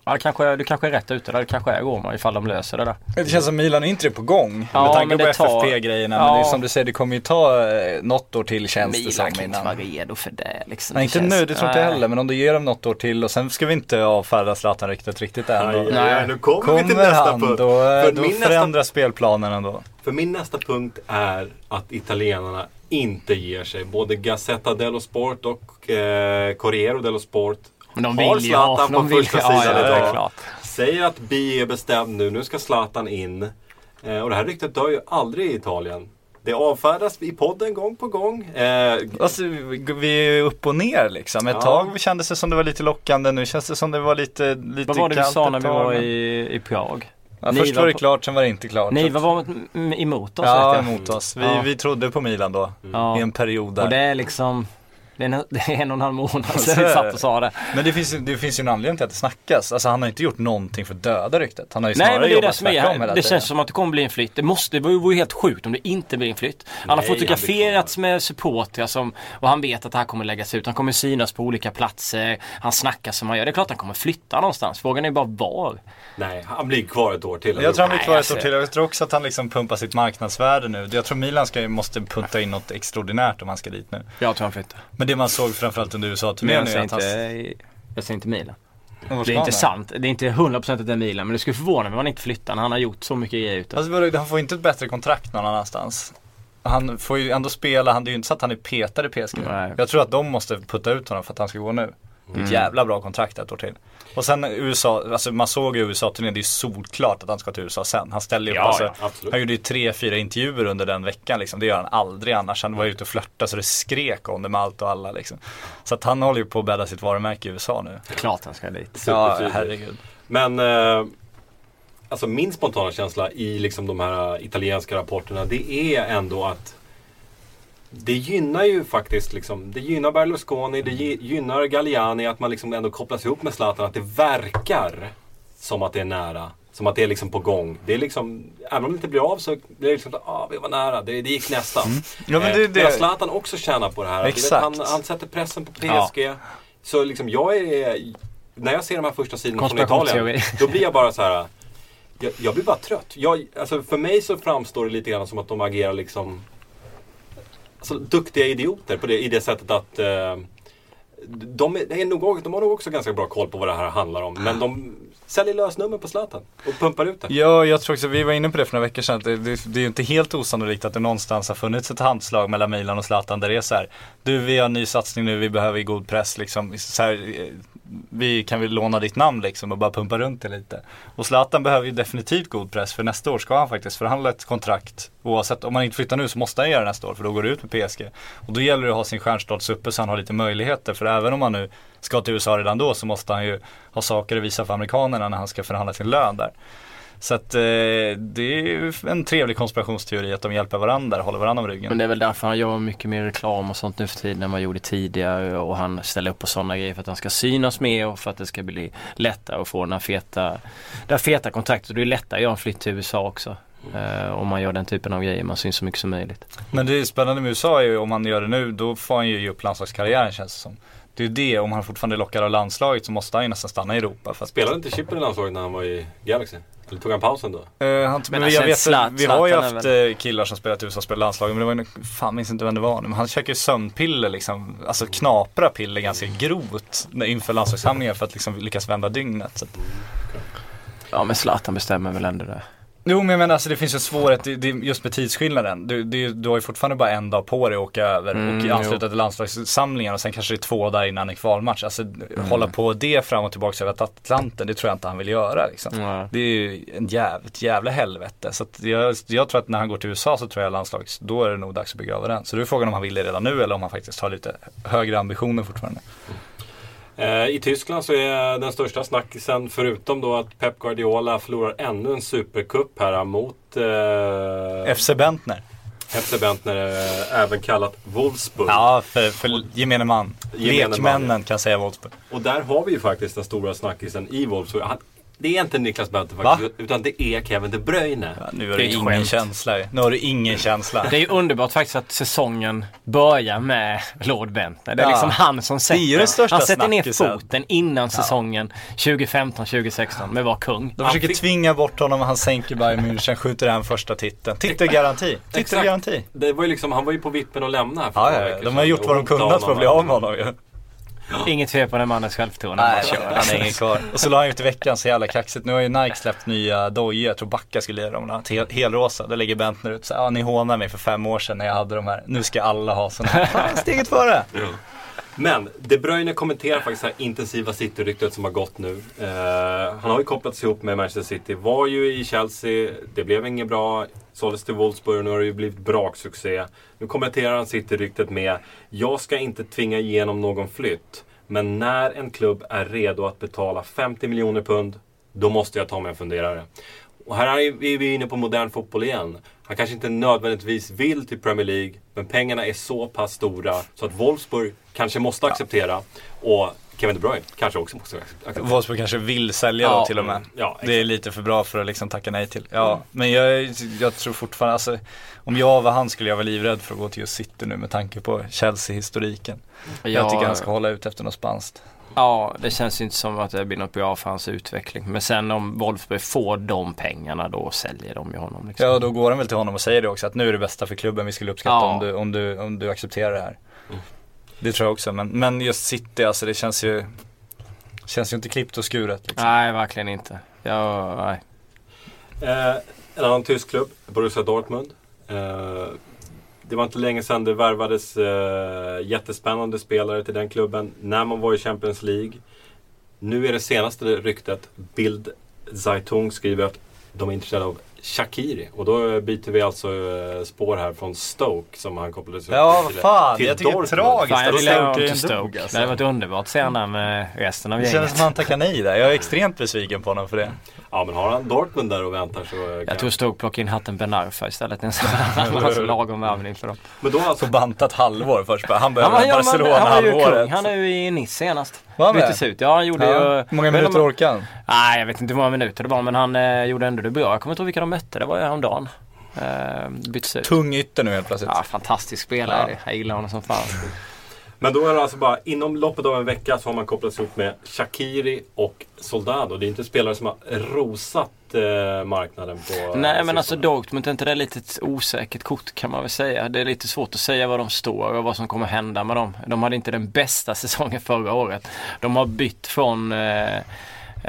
Ja, det kanske, du kanske är rätt ute där. Det kanske är Roma ifall de löser det där. Det känns som Milan och Inter är på gång. Ja, med tanke på det tar- FFP-grejerna. Ja. Men det är som du säger, det kommer ju ta eh, något år till känns det Milan som kan inte vara innan. redo för det liksom. Nej inte känns- nu, det tror inte jag Nej. heller. Men om du ger dem något år till och sen ska vi inte avfärda Zlatan riktigt, riktigt än. Nej. aj, nu kommer, vi till Kommer nästa han, punkt. då, eh, För då min nästa- förändras spelplanen ändå. För min nästa punkt är att italienarna inte ger sig. Både Gazzetta dello Sport och eh, Corriere dello Sport Men de har vill ju ha, Zlatan på vill, första ja, sidan ja, idag. klart. Säger att Bi är bestämd nu, nu ska Zlatan in. Eh, och det här ryktet dör ju aldrig i Italien. Det avfärdas i podden gång på gång. Eh, Alltså, vi är upp och ner liksom. Ett Ja. tag kändes det som det var lite lockande, nu känns det som det var lite, lite Vad var det vi kallt sa när vi var i, i Prag? Ja, först var var det klart, sen var det inte klart. Ni Så att- var emot oss Ja, emot oss. Vi, Ja. vi trodde på Milan då. Ja. I en period Och det där. är liksom det är, en, det är en och en halv månad Så sedan vi satt och sa det. Men det finns, ju- det finns ju en anledning till att det snackas. Alltså han har inte gjort någonting för att döda ryktet. Han har ju Nej snarare men det är det jobbat tvärtom hela det tiden. känns som att det kommer bli en flytt. Det måste, det vore helt sjukt om det inte blir en flytt. Han har Nej, fotograferats med supportrar som, och han vet att det här kommer läggas ut. Han kommer synas på olika platser. Han snackar som han gör. Det är klart han kommer flytta någonstans. Frågan är bara var. nej, han blir kvar ett år till. Jag tror han blir Nej, kvar ett alltså- år till. Jag tror också att han liksom pumpar sitt marknadsvärde nu. Jag tror Milan ska, måste punta in något extraordinärt om han ska dit nu. Jag tror han flyttar. Men det man såg framförallt under USA-turnén är att han... jag säger inte Milan. Det är inte sant. Det är inte 100% att det är Milan. Men det skulle förvåna mig om han inte flyttar när han har gjort så mycket grejer ute. Alltså, han får inte ett bättre kontrakt någon annanstans. Han får ju ändå spela, han, det är ju inte så att han är petad i PSG. Nej. Jag tror att de måste putta ut honom för att han ska gå nu. Ett jävla bra kontrakt ett år till. Och sen USA, alltså man såg ju USA-turnén, det är ju solklart att han ska till USA sen. Han ställde ju Ja, upp, alltså, ja, han gjorde ju tre, fyra intervjuer under den veckan liksom. Det gör han aldrig annars. Han var ute och flörtade så det skrek om det med allt och alla liksom. Så att han håller ju på att bädda sitt varumärke i USA nu. Klart han ska dit. Ja, herregud. Men eh, alltså min spontana känsla i liksom de här italienska rapporterna det är ändå att det gynnar ju faktiskt liksom, det gynnar Berlusconi, det gy- gynnar Galliani att man liksom ändå kopplas ihop med Zlatan. Att det verkar som att det är nära. Som att det är liksom på gång. Det är liksom, även om det inte blir av så blir det liksom, ah vi var nära, det, det gick nästan. Ja, men det- Eh, det- medan Zlatan också tjänar på det här. Du Vet, Exakt. han, han sätter pressen på PSG. Så liksom jag är, när jag ser de här första sidorna från. Italien, då blir jag bara så här. Jag, jag blir bara trött. Jag, alltså för mig så framstår det lite grann som att de agerar liksom alltså, duktiga idioter på det, i det sättet att eh, de, är, är nog, de har nog också ganska bra koll på vad det här handlar om. Men de säljer lösnummer på Zlatan och pumpar ut det. Ja, jag tror också, vi var inne på det för några veckor sedan, att det, det, det är ju inte helt osannolikt att det någonstans har funnits ett handslag mellan Milan och Zlatan där det är så här, du vi har en ny satsning nu, vi behöver god press liksom. Så här, vi kan vi låna ditt namn liksom och bara pumpa runt det lite. Och Zlatan behöver ju definitivt god press för nästa år ska han faktiskt förhandla ett kontrakt. Oavsett om han inte flyttar nu så måste han göra det nästa år för då går det ut med PSG. Och då gäller det att ha sin stjärnstatus uppe så han har lite möjligheter. För även om han nu ska till USA redan då så måste han ju ha saker att visa för amerikanerna när han ska förhandla sin lön där. Så att eh, det är ju en trevlig konspirationsteori att de hjälper varandra, håller varandra om ryggen. Men det är väl därför han gör mycket mer reklam och sånt nu för tiden än han gjorde tidigare och han ställer upp på sådana grejer för att han ska synas mer och för att det ska bli lättare att få den här feta, det här feta kontraktet. Och det är lättare att göra en flytt till USA också. Eh, om man gör den typen av grejer, man syns så mycket som möjligt. Men det är spännande med USA är ju om han gör det nu, då får han ju ge upp landslagskarriären känns det som. Det är det, om han fortfarande lockar av landslaget så måste han ju nästan stanna i Europa. För att, Spelade inte Chippen i landslaget när han var i Galaxy? Eller tog han pausen då? Eh, han, men Men jag alltså, vet, Zlatan- vi har ju haft eh, killar som spelat i USA och spelat landslaget men det var ju, fan minns inte vem det var nu. Men han käkar ju sömnpiller liksom, alltså knapra piller ganska grovt inför landslagssamlingar för att liksom lyckas vända dygnet. Så. Ja men Zlatan bestämmer väl ändå det. Jo men jag menar alltså det finns en svårighet det, det, just med tidsskillnaden. Du, det, du har ju fortfarande bara en dag på dig att åka över Mm, och ansluta till landslagssamlingen och sen kanske det är två dagar innan en kvalmatch. Alltså Mm. hålla på det fram och tillbaka över Atlanten, det tror jag inte han vill göra liksom. Ja. Det är ju en jäv, ett jävla helvete. Så jag, jag tror att när han går till USA så tror jag landslags, då är det nog dags att begrava den. Så då är frågan om han vill det redan nu eller om han faktiskt har lite högre ambitioner fortfarande. Eh, I Tyskland så är den största snackisen, förutom då att Pep Guardiola förlorar ännu en supercup här mot eh, FC Bentner. FC Bentner, eh, även kallat Wolfsburg. Ja, för, för gemene man. Gemene man, Lekmännen kan säga Wolfsburg. Och där har vi ju faktiskt den stora snackisen i Wolfsburg. Han, det är inte Niklas Bentner Va? faktiskt, utan det är Kevin De Bruyne. Ja, nu har Det du ingen skämt. känsla. Nu har du ingen känsla. Det är ju underbart faktiskt att säsongen börjar med Lord Bentner. Det är Ja. liksom han som sätter, den han sätter ner foten innan säsongen 2015-2016 med vara kung. De försöker fick- tvinga bort honom och han sänker Bayern München, skjuter hem första titeln. Titelgaranti. Titelgaranti. Det var ju liksom, han var ju på vippen att lämna här för Ja, ja, de har gjort vad de kunnat för att bli av med honom ju. Inget fel på den mannens självförtroende. Nej, Han bara kör. han är ingen kvar. Och så la han ut i veckan så jävla kaxigt. Nu har ju Nike släppt nya dojor. Jag tror Backa skulle ge dem. Hel, helrosa. Då lägger Bentner ut så ja ni hånade mig för fem år sedan när jag hade de här. Nu ska alla ha sådana här. [laughs] Fan, steget före. Men De Bruyne kommenterar faktiskt det här intensiva City-ryktet som har gått nu. Eh, han har ju kopplats ihop med Manchester City. Var ju i Chelsea, det blev inget bra. Såldes till Wolfsburg och nu har det ju blivit braksuccé. Nu kommenterar han City-ryktet med Jag ska inte tvinga igenom någon flytt. Men när en klubb är redo att betala 50 miljoner pund, då måste jag ta mig en funderare. Och här är vi inne på modern fotboll igen. Han kanske inte nödvändigtvis vill till Premier League, men pengarna är så pass stora så att Wolfsburg kanske måste acceptera. Och Kevin De Bruyne kanske också måste acceptera. Wolfsburg kanske vill sälja Ja, då till och med. Ja, Det är lite för bra för att liksom tacka nej till. Ja, men jag, jag tror fortfarande, alltså om jag var han skulle jag vara livrädd för att gå till just City nu med tanke på Chelsea-historiken. Jag tycker han ska hålla ut efter något spanskt. Ja, det känns ju inte som att det blir något bra för hans utveckling. Men sen om Wolfsburg får de pengarna då säljer de ju honom. Liksom. Ja, då går han väl till honom och säger det också att nu är det bästa för klubben, vi skulle uppskatta Ja. om, du, om, du, om du accepterar det här. Det tror jag också, men, men just City alltså det känns ju Känns ju inte klippt och skuret liksom. Nej, verkligen inte. Ja, nej. Eh, en annan tysk klubb, Borussia Dortmund. Eh, det var inte länge sedan det värvades eh, jättespännande spelare till den klubben när man var i Champions League. Nu är det senaste ryktet, Bild Zeitung skriver att de är intresserade av Shakiri. Och då byter vi alltså eh, spår här från Stoke som han kopplades ihop Ja, vad till- fan, till jag tycker det är tragiskt. Fan, jag att vill ha Stoke till Stoke. alltså. Det hade varit underbart att se honom med resten av Det känns gänget. som han tackar nej där. Jag är extremt besviken på honom för det. Ja men har han Dortmund där och väntar så eh, Jag kan... tror Stoke plockar in hatten Ben Arfa istället. En sån alltså, [laughs] lagom värvning för dem. Men då alltså Får bantat halvår först bara. Han behöver ja, men Barcelona han var ju kung. Han är ju i Nice senast. Byttes ut. Ja, han gjorde ju... Ja. Hur många minuter de- orkar han? Nej, jag vet inte hur många minuter det var men han eh, gjorde ändå det bra. Jag kommer inte ihåg vilka de mötte. Det var ju häromdagen. Eh, byttes ut. Tung ytter nu helt plötsligt. Ja, fantastisk spelare. Ja. Jag gillar honom som fan. Men då är det alltså bara inom loppet av en vecka så har man kopplats ihop med Shakiri och Soldado. Det är inte spelare som har rosat eh, marknaden på Nej men alltså. Dortmund är inte det lite ett osäkert kort kan man väl säga. Det är lite svårt att säga var de står och vad som kommer hända med dem. De hade inte den bästa [laughs] säsongen förra året. De har bytt från eh, eh,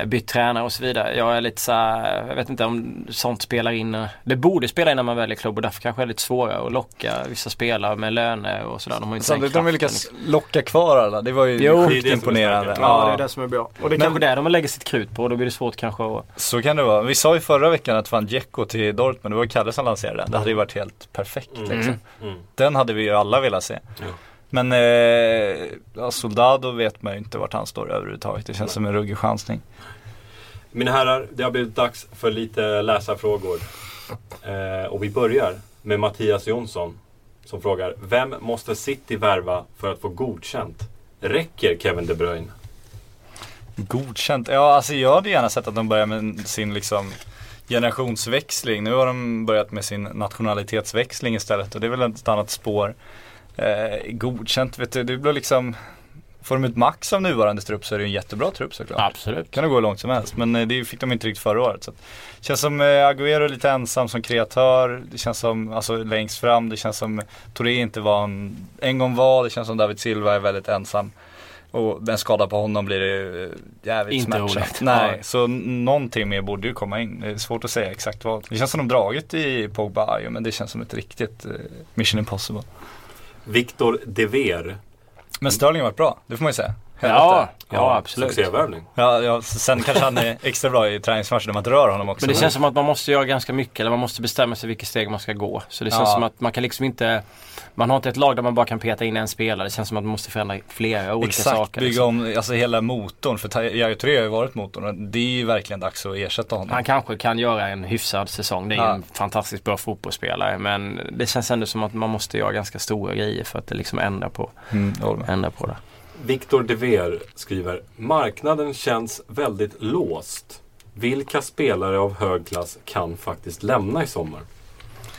bytt tränare och så vidare. Jag är lite så här, jag vet inte om sånt spelar in. eh, Det borde spela in när man väljer klubb och därför kanske det är lite svårare att locka vissa spelare med löner och sådär. De har inte Samtidigt de liksom. locka kvar alla. Det var ju Jo. Sjukt det imponerande. Ja, det är det som är bra. Och det är Men- kanske det de lägger sitt krut på. Då blir det svårt kanske att... Så kan det vara. Vi sa ju förra veckan att fan Dzeko till Dortmund, det var Kalle som lanserade den. Det hade ju varit helt perfekt liksom. Mm. Den hade vi ju alla velat se. Ja. Men eh, ja, Soldado vet man ju inte vart han står överhuvudtaget. Det känns som en ruggig chansning. Mina herrar, det har blivit dags för lite läsarfrågor. Eh, och vi börjar med Mattias Jonsson som frågar Vem måste City värva för att få godkänt? Räcker Kevin De Bruyne? Godkänt. Ja, alltså jag hade gärna sett att de börjar med sin liksom generationsväxling. Nu har de börjat med sin nationalitetsväxling istället och det är väl ett annat spår. Eh, godkänt, vet du, det blir liksom Får de ut max av nuvarande trupp så är det en jättebra trupp såklart. Absolut. Kan det gå hur långt som helst. Men eh, det fick de inte riktigt förra året. Så att, känns som eh, Agüero är lite ensam som kreatör. Det känns som, alltså längst fram. Det känns som Touré inte var en, en gång var. Det känns som David Silva är väldigt ensam. Och en skada på honom blir det eh, jävligt Inte roligt. Nej, så någonting mer borde ju komma in. Det är svårt att säga exakt vad. Det känns som de dragit i Pogba ju, men det känns som ett riktigt eh, mission impossible. Viktor Dever. Men Sterling har varit bra, det får man ju säga. Ja, ja absolut. Succévärvning. Ja, ja, sen kanske han är extra bra i träningsmatcher när man rör honom också. Men det känns som att man måste göra ganska mycket eller man måste bestämma sig vilket steg man ska gå. Så det känns Ja. som att man kan liksom inte Man har inte ett lag där man bara kan peta in en spelare. Det känns som att man måste förändra flera olika Exakt, saker. bygga liksom. om alltså hela motorn. För Yahya Touré har ju varit motorn och det är ju verkligen dags att ersätta honom. Han kanske kan göra en hyfsad säsong. Det är Ja. en fantastiskt bra fotbollsspelare. Men det känns ändå som att man måste göra ganska stora grejer för att det liksom ändra på, Mm, ändra på det. Viktor Dever skriver Marknaden känns väldigt låst. Vilka spelare av hög klass kan faktiskt lämna i sommar?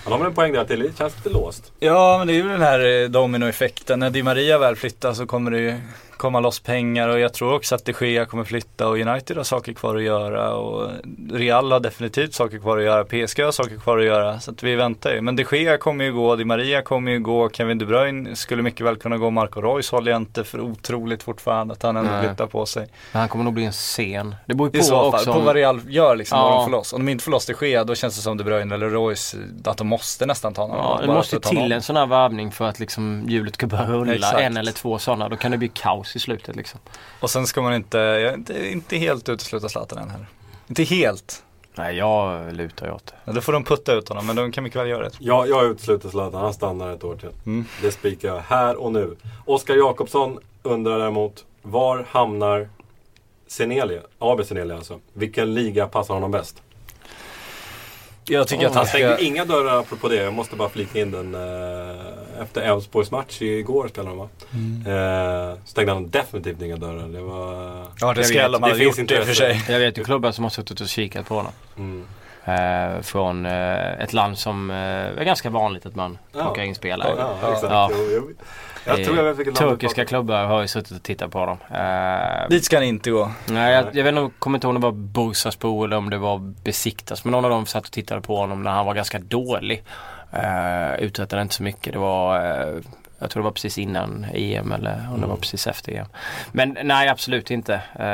Han har väl en poäng där att det känns lite låst. Ja, men det är ju den här eh, dominoeffekten. När Di Maria väl flyttar så kommer det ju komma loss pengar och jag tror också att de Gea kommer flytta och United har saker kvar att göra och Real har definitivt saker kvar att göra. PSG har saker kvar att göra. Så att vi väntar ju. Men de Gea kommer ju gå, Di Maria kommer ju gå, Kevin De Bruyne skulle mycket väl kunna gå. Marco Reus håller jag inte för otroligt fortfarande att han ändå Nej. flyttar på sig. Men han kommer nog bli en scen. Det beror ju I på så fall, också. på vad Real gör liksom, vad Ja. de får loss. Om de inte får loss De Gea då känns det som De Bruyne eller Reus att de måste nästan ta någon. Ja, det måste till någon. en sån här värvning för att liksom hjulet ska börja rulla. Exakt. En eller två sådana. Då kan det bli kaos i slutet liksom. Och sen ska man inte, jag är inte, inte helt utesluta Zlatan än heller. Inte helt. Nej, jag lutar ju åt det. Ja, Då får de putta ut honom, men de kan mycket väl göra det. Ja, jag utesluter Zlatan. Han stannar ett år till. Mm. Det spikar jag här och nu. Oskar Jakobsson undrar däremot Var hamnar Senelia? AB Senelia alltså. Vilken liga passar honom bäst? Jag tycker att Han ska... inga dörrar apropå det. Jag måste bara flika in den. Eh, efter Elfsborgs match igår spelade de va? Mm. Eh, stängde han definitivt inga dörrar. Det var... Ja, det Jag skräll vet, om han det hade gjort det för sig. Jag vet ju klubbar som har suttit och kikat på honom. Mm. Eh, från eh, ett land som eh, är ganska vanligt att man Ja. plockar in spelare. Ja, Ja. exakt. Ja. Jag, jag, jag tror jag vet Turkiska klubbar har ju suttit och tittat på honom. Eh, Dit ska han inte gå. nej, jag, jag vet inte, kommer inte ihåg om det var Bursaspor eller om det var Besiktas. Men någon av dem satt och tittade på honom när han var ganska dålig. Uh, uträttade inte så mycket. Det var eh, jag tror det var precis innan EM eller om det Mm. var precis efter EM. Men nej absolut inte. Eh,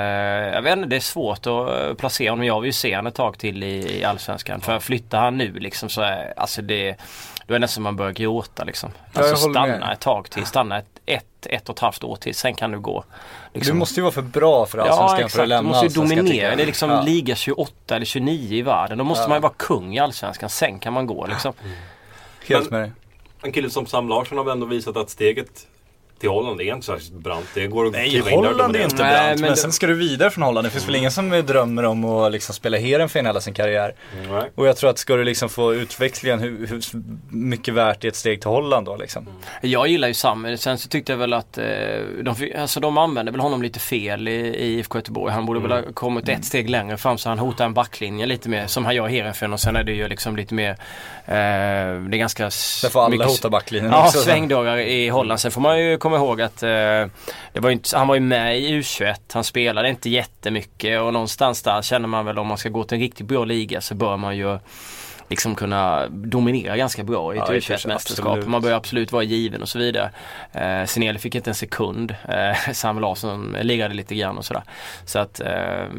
jag vet inte, det är svårt att eh, placera honom. Jag vill ju se honom ett tag till i, i Allsvenskan. För flyttar han nu liksom så är alltså det då är det nästan man börjar gråta liksom. Ja, Alltså håller med. stanna ett tag till. Stanna ett, ett, ett och ett halvt år till. Sen kan du gå. liksom. Du måste ju vara för bra för Ja Allsvenskan exakt, för att du lämna måste ju dominera. Det är liksom Ja. liga 28 eller 29 i världen. Då måste Ja. man ju vara kung i Allsvenskan. Sen kan man gå liksom. Helt med dig. En kille som Sam Larsson har väl ändå visat att steget till Holland är inte särskilt brant. Det går att Nej, Holland är inte Nej, brant. Men, men det- sen ska du vidare från Holland. Det finns väl ingen som drömmer om att liksom spela Heerenveen hela sin karriär. Nej. Och jag tror att ska du liksom få utväxlingen, hur, hur mycket värt är ett steg till Holland då liksom? Jag gillar ju Sam. Sen så tyckte jag väl att eh, de, alltså, de använde väl honom lite fel i, i IFK Göteborg. Han borde väl ha kommit ett steg längre fram så han hotar en backlinje lite mer som han gör i Heerenveen och sen är det ju liksom lite mer eh, Det är ganska s- Där får alla mycket- hota backlinjen Ja, också. svängdörrar i Holland. Sen får man ju komma ihåg att eh, det var inte, han var ju med i U21. Han spelade inte jättemycket och någonstans där känner man väl om man ska gå till en riktigt bra liga så bör man ju liksom kunna dominera ganska bra i ett Ja, i u och för sig, mästerskap absolut. Man bör absolut vara given och så vidare. Eh, Seneli fick inte en sekund. Eh, [laughs] Sam Larsson lirade lite grann och sådär. Så att eh,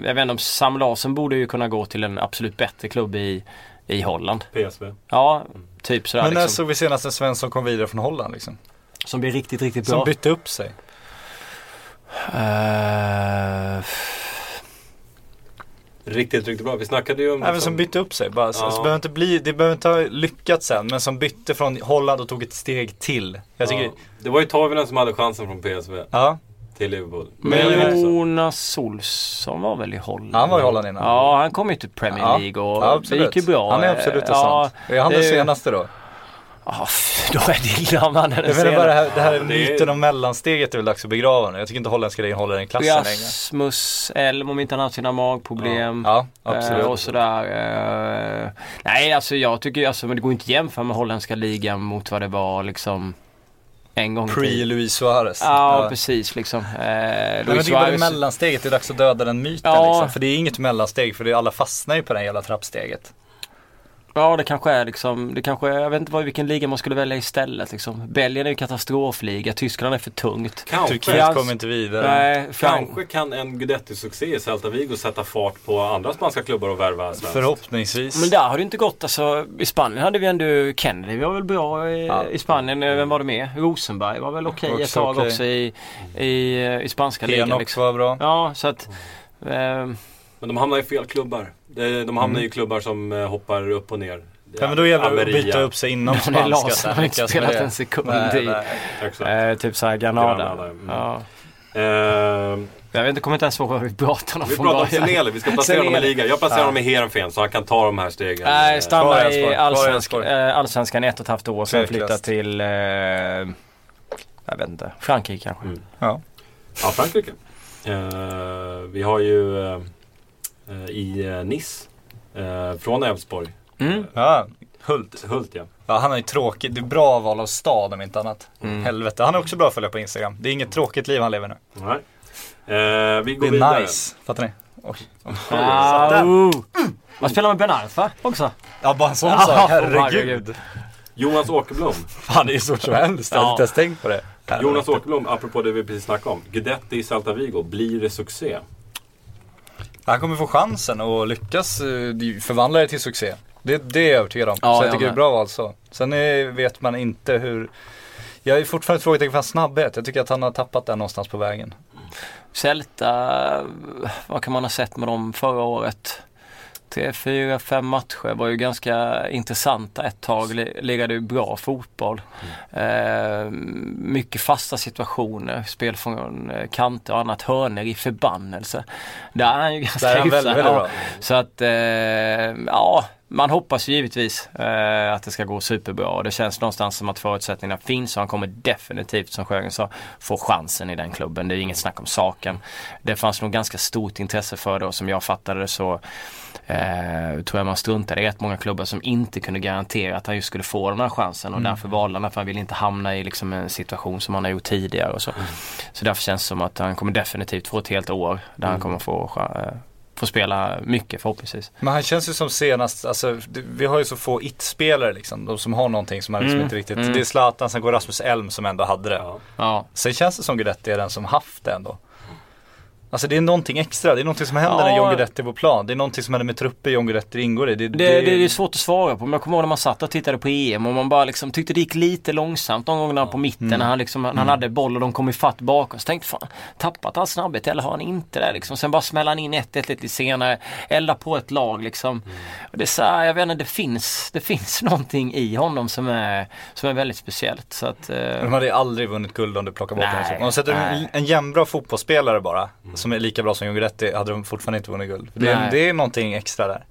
jag vet inte om Sam Larsson borde ju kunna gå till en absolut bättre klubb i, i Holland. PSV. Ja, typ sådär Men när liksom. såg vi senast en svensk som kom vidare från Holland liksom? Som blir riktigt, riktigt bra. Som bytte upp sig. Eh, Riktigt, riktigt bra. Vi snackade ju om... Även som bytte upp sig. Bara, Ja. så, så behöver inte bli, det behöver inte ha lyckats sen. Men som bytte från Holland och tog ett steg till. Jag tycker, ja. Det var ju Toivonen som hade chansen från PSV ja. till Liverpool. Men. Jonas Olsson var väl i Holland? Han var i Holland innan. Ja, han kom ju till Premier Ja. League och Ja, det absolut. gick ju bra. Han är absolut ja, sant. Är han det den senaste då? Ja, då är det illa om han är den Jag menar bara det här, det här Ja, det är- myten om mellansteget är väl dags att begrava nu. Jag tycker inte holländska ligan håller den klassen längre. Rasmus Elm om inte han haft sina magproblem. Ja, Eh, absolut. och sådär. eh, nej, alltså jag tycker alltså, men det går inte att jämföra med holländska ligan mot vad det var liksom en gång. Pre-Luis Suarez. Ja, precis liksom. Eh, Men Luis jag tycker bara det Suarez- mellansteget, det är dags att döda den myten Ja. liksom. För det är inget mellansteg, för det, alla fastnar ju på det jävla trappsteget. Ja det kanske är liksom, det kanske är, jag vet inte vad, vilken liga man skulle välja istället liksom. Belgien är ju katastrofliga, Tyskland är för tungt. Kanske, Turkiet kommer inte vidare. Nej, kanske kan en Guidetti-succé i Celta Vigo sätta fart på andra spanska klubbar och värva svenskt. Förhoppningsvis. men där har det inte gått alltså. I Spanien hade vi ändå Kennedy var väl bra i, Ja. i Spanien. Eh, Vem var det med? Rosenberg var väl okej ett Också tag okej. också i, i, i spanska ligan. Henok Liksom. var bra. Ja så att eh, Men de hamnar i fel klubbar. De, de hamnar i klubbar som eh, hoppar upp och ner. Ja, men då gäller det att byta upp sig inom [laughs] spanska. Larsson här, har inte spelat en sekund Nej, i nej. Eh, typ såhär Granada. Granada, mm. Ja. Eh, Jag vet inte, kommer inte ens ihåg vad vi pratade om vi pratar om. Seneli, vi ska placera honom i ligan. Jag placerar Ja. honom i Heerenveen så han kan ta de här stegen. Nej, Eh, stanna i allsvensk, eh, allsvenskan i ett och ett halvt år. Sen Tveklöst. flytta till, eh, jag vet inte, Frankrike kanske. Mm. Ja. Ja, Frankrike. Eh, vi har ju eh, i eh, Nice eh, från Elfsborg. Mm. Ja, Hult. Hult ja. Ja, han är ju tråkig. Det är bra val av stad om inte annat. Mm. Helvete. Han är också bra att följa på Instagram. Det är inget tråkigt liv han lever nu. Nej. Eh, vi går Det är vidare. nice. Fattar ni? Oj. [laughs] Ah, oh. Man spelar med Ben Arfa också. Ja, bara en sån sak. herregud. Herregud. Jonas Åkerblom. Han är ju stort som helst. Jag har Ja. inte ens tänkt på det. Jonas Åkerblom, apropå det vi precis snackade om. Guidetti i Celta Vigo, blir det succé? Han kommer få chansen och lyckas eh, förvandla det till succé. Det, det är jag övertygad om. Ja, så jag jag tycker det är med. bra val så. Sen är, vet man inte hur jag är fortfarande ett frågetecken för hans snabbhet. Jag tycker att han har tappat den någonstans på vägen. Celta, vad kan man ha sett med dem förra året? Tre, fyra, fem matcher var ju ganska intressanta ett tag. Li- Lirade ju bra fotboll. Eh, mycket fasta situationer, spel från eh, kanter och annat. Hörner i förbannelse. Där är han ju ganska Där är han hyfsad. väldigt, väldigt Ja. bra. Så att, eh, ja, man hoppas ju givetvis eh, att det ska gå superbra. Och det känns någonstans som att förutsättningarna finns och han kommer definitivt, som Sjögren sa, få chansen i den klubben. Det är inget snack om saken. Det fanns nog ganska stort intresse för det och som jag fattade det så eh, tror jag man struntade i rätt många klubbar som inte kunde garantera att han just skulle få den här chansen och Mm. därför valde han för han vill inte hamna i liksom en situation som han har gjort tidigare och så. Så därför känns det som att han kommer definitivt få ett helt år där han kommer få, cha- eh, få spela mycket förhoppningsvis. Men han känns ju som senast, alltså vi har ju så få it-spelare liksom. De som har någonting som man liksom Mm, inte riktigt, mm. det är Zlatan, sen går Rasmus Elm som ändå hade det. Ja. Ja. Sen känns det som Guidetti är den som haft det ändå. Alltså det är någonting extra, det är någonting som händer Ja. när John Guidetti är på plan. Det är någonting som händer med trupper John Guidetti ingår i. Det, Det, det, är svårt att svara på men jag kommer ihåg när man satt och tittade på EM och man bara liksom tyckte det gick lite långsamt de gångerna på mitten Mm. när han liksom, när han hade boll och de kom ifatt bakom. Så tänkte fan, tappat all snabbhet eller har han inte det liksom? Sen bara smäller han in 1-1 lite senare, eldar på ett lag liksom. Och det är så här, jag vet inte, det finns, det finns [laughs] någonting i honom som är, som är väldigt speciellt. Så att, eh, De hade ju aldrig vunnit guld om du plockar bort Nej, honom. Om de sätter en, en jämnbra fotbollsspelare bara, som är lika bra som Guidetti, hade de fortfarande inte vunnit guld. Det, är- det är någonting extra där.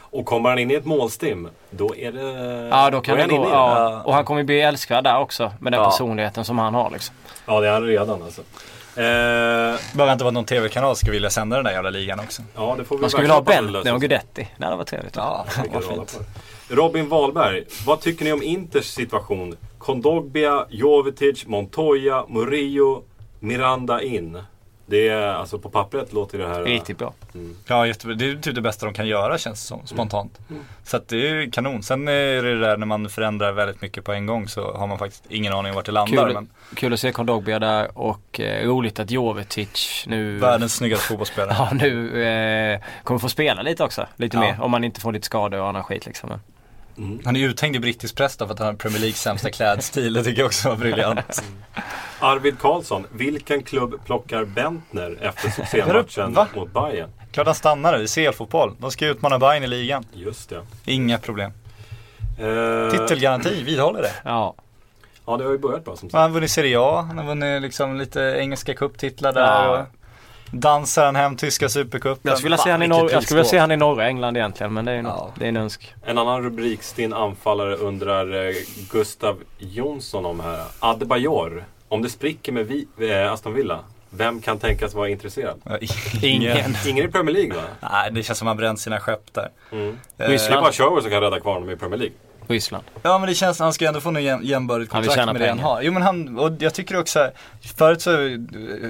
Och kommer han in i ett målstim, då är det... ja då kan är det gå. i Ja. Och han kommer bli älskvärd där också med den Ja. personligheten som han har liksom. Ja, det är han redan alltså. Eh, Behöver inte vara någon tv-kanal ska vilja sända den där jävla ligan också. ja, det får vi Man skulle vilja ha Bentner och. Guidetti. Det hade varit trevligt. Ja, vad fint. Robin Wahlberg, vad tycker ni om Inters situation? Kondogbia, Jovetic, Montoya, Murillo, Miranda in. Det är, alltså på pappret låter det här... Riktigt bra. Ja, jättebra. Det är typ det bästa de kan göra känns det som, spontant. Så att det är ju kanon. Sen är det det där när man förändrar väldigt mycket på en gång så har man faktiskt ingen aning om vart det landar. Kul, Men kul att se Kondogbia där och eh, roligt att Jovetic nu världens snyggaste fotbollsspelare. [laughs] Ja, nu eh, kommer få spela lite också. Lite Ja. mer. Om man inte får lite skador och annan skit liksom. Men. Han är uthängd i brittisk press då för att han har Premier Leagues sämsta klädstil. Det tycker jag också var briljant. [laughs] Arvid Karlsson, vilken klubb plockar Bentner efter succématchen mot Bayern? Klart han stannar i CL-fotboll. De ska utmana Bayern i ligan. Just det. Inga problem. Eh, Titelgaranti, vidhåller det. Ja. Ja, det har ju börjat bra som Han sagt. har vunnit Serie A, han har vunnit liksom lite engelska cuptitlar där. Ja. Dansar han hem tyska supercupen. Jag skulle vilja se han i Fan, norr, vilket jag skulle vilja se prisskåp. han i norra England egentligen men det är, en- Ja. det är en önsk. En annan rubrikstinn anfallare undrar eh, Gustav Jonsson om här. Adebayor, om det spricker med vi, eh, Aston Villa, vem kan tänkas vara intresserad? Ingen. [laughs] Ingen i Premier League va? Nej, det känns som han bränt sina skepp där. Mm. Eh, Det är bara Sherwood som kan rädda kvar honom i Premier League. Ryssland. Ja men det känns, han ska ändå få något jäm, jämbördigt kontrakt med det han har. Jo men han, och jag tycker också, förut så eh,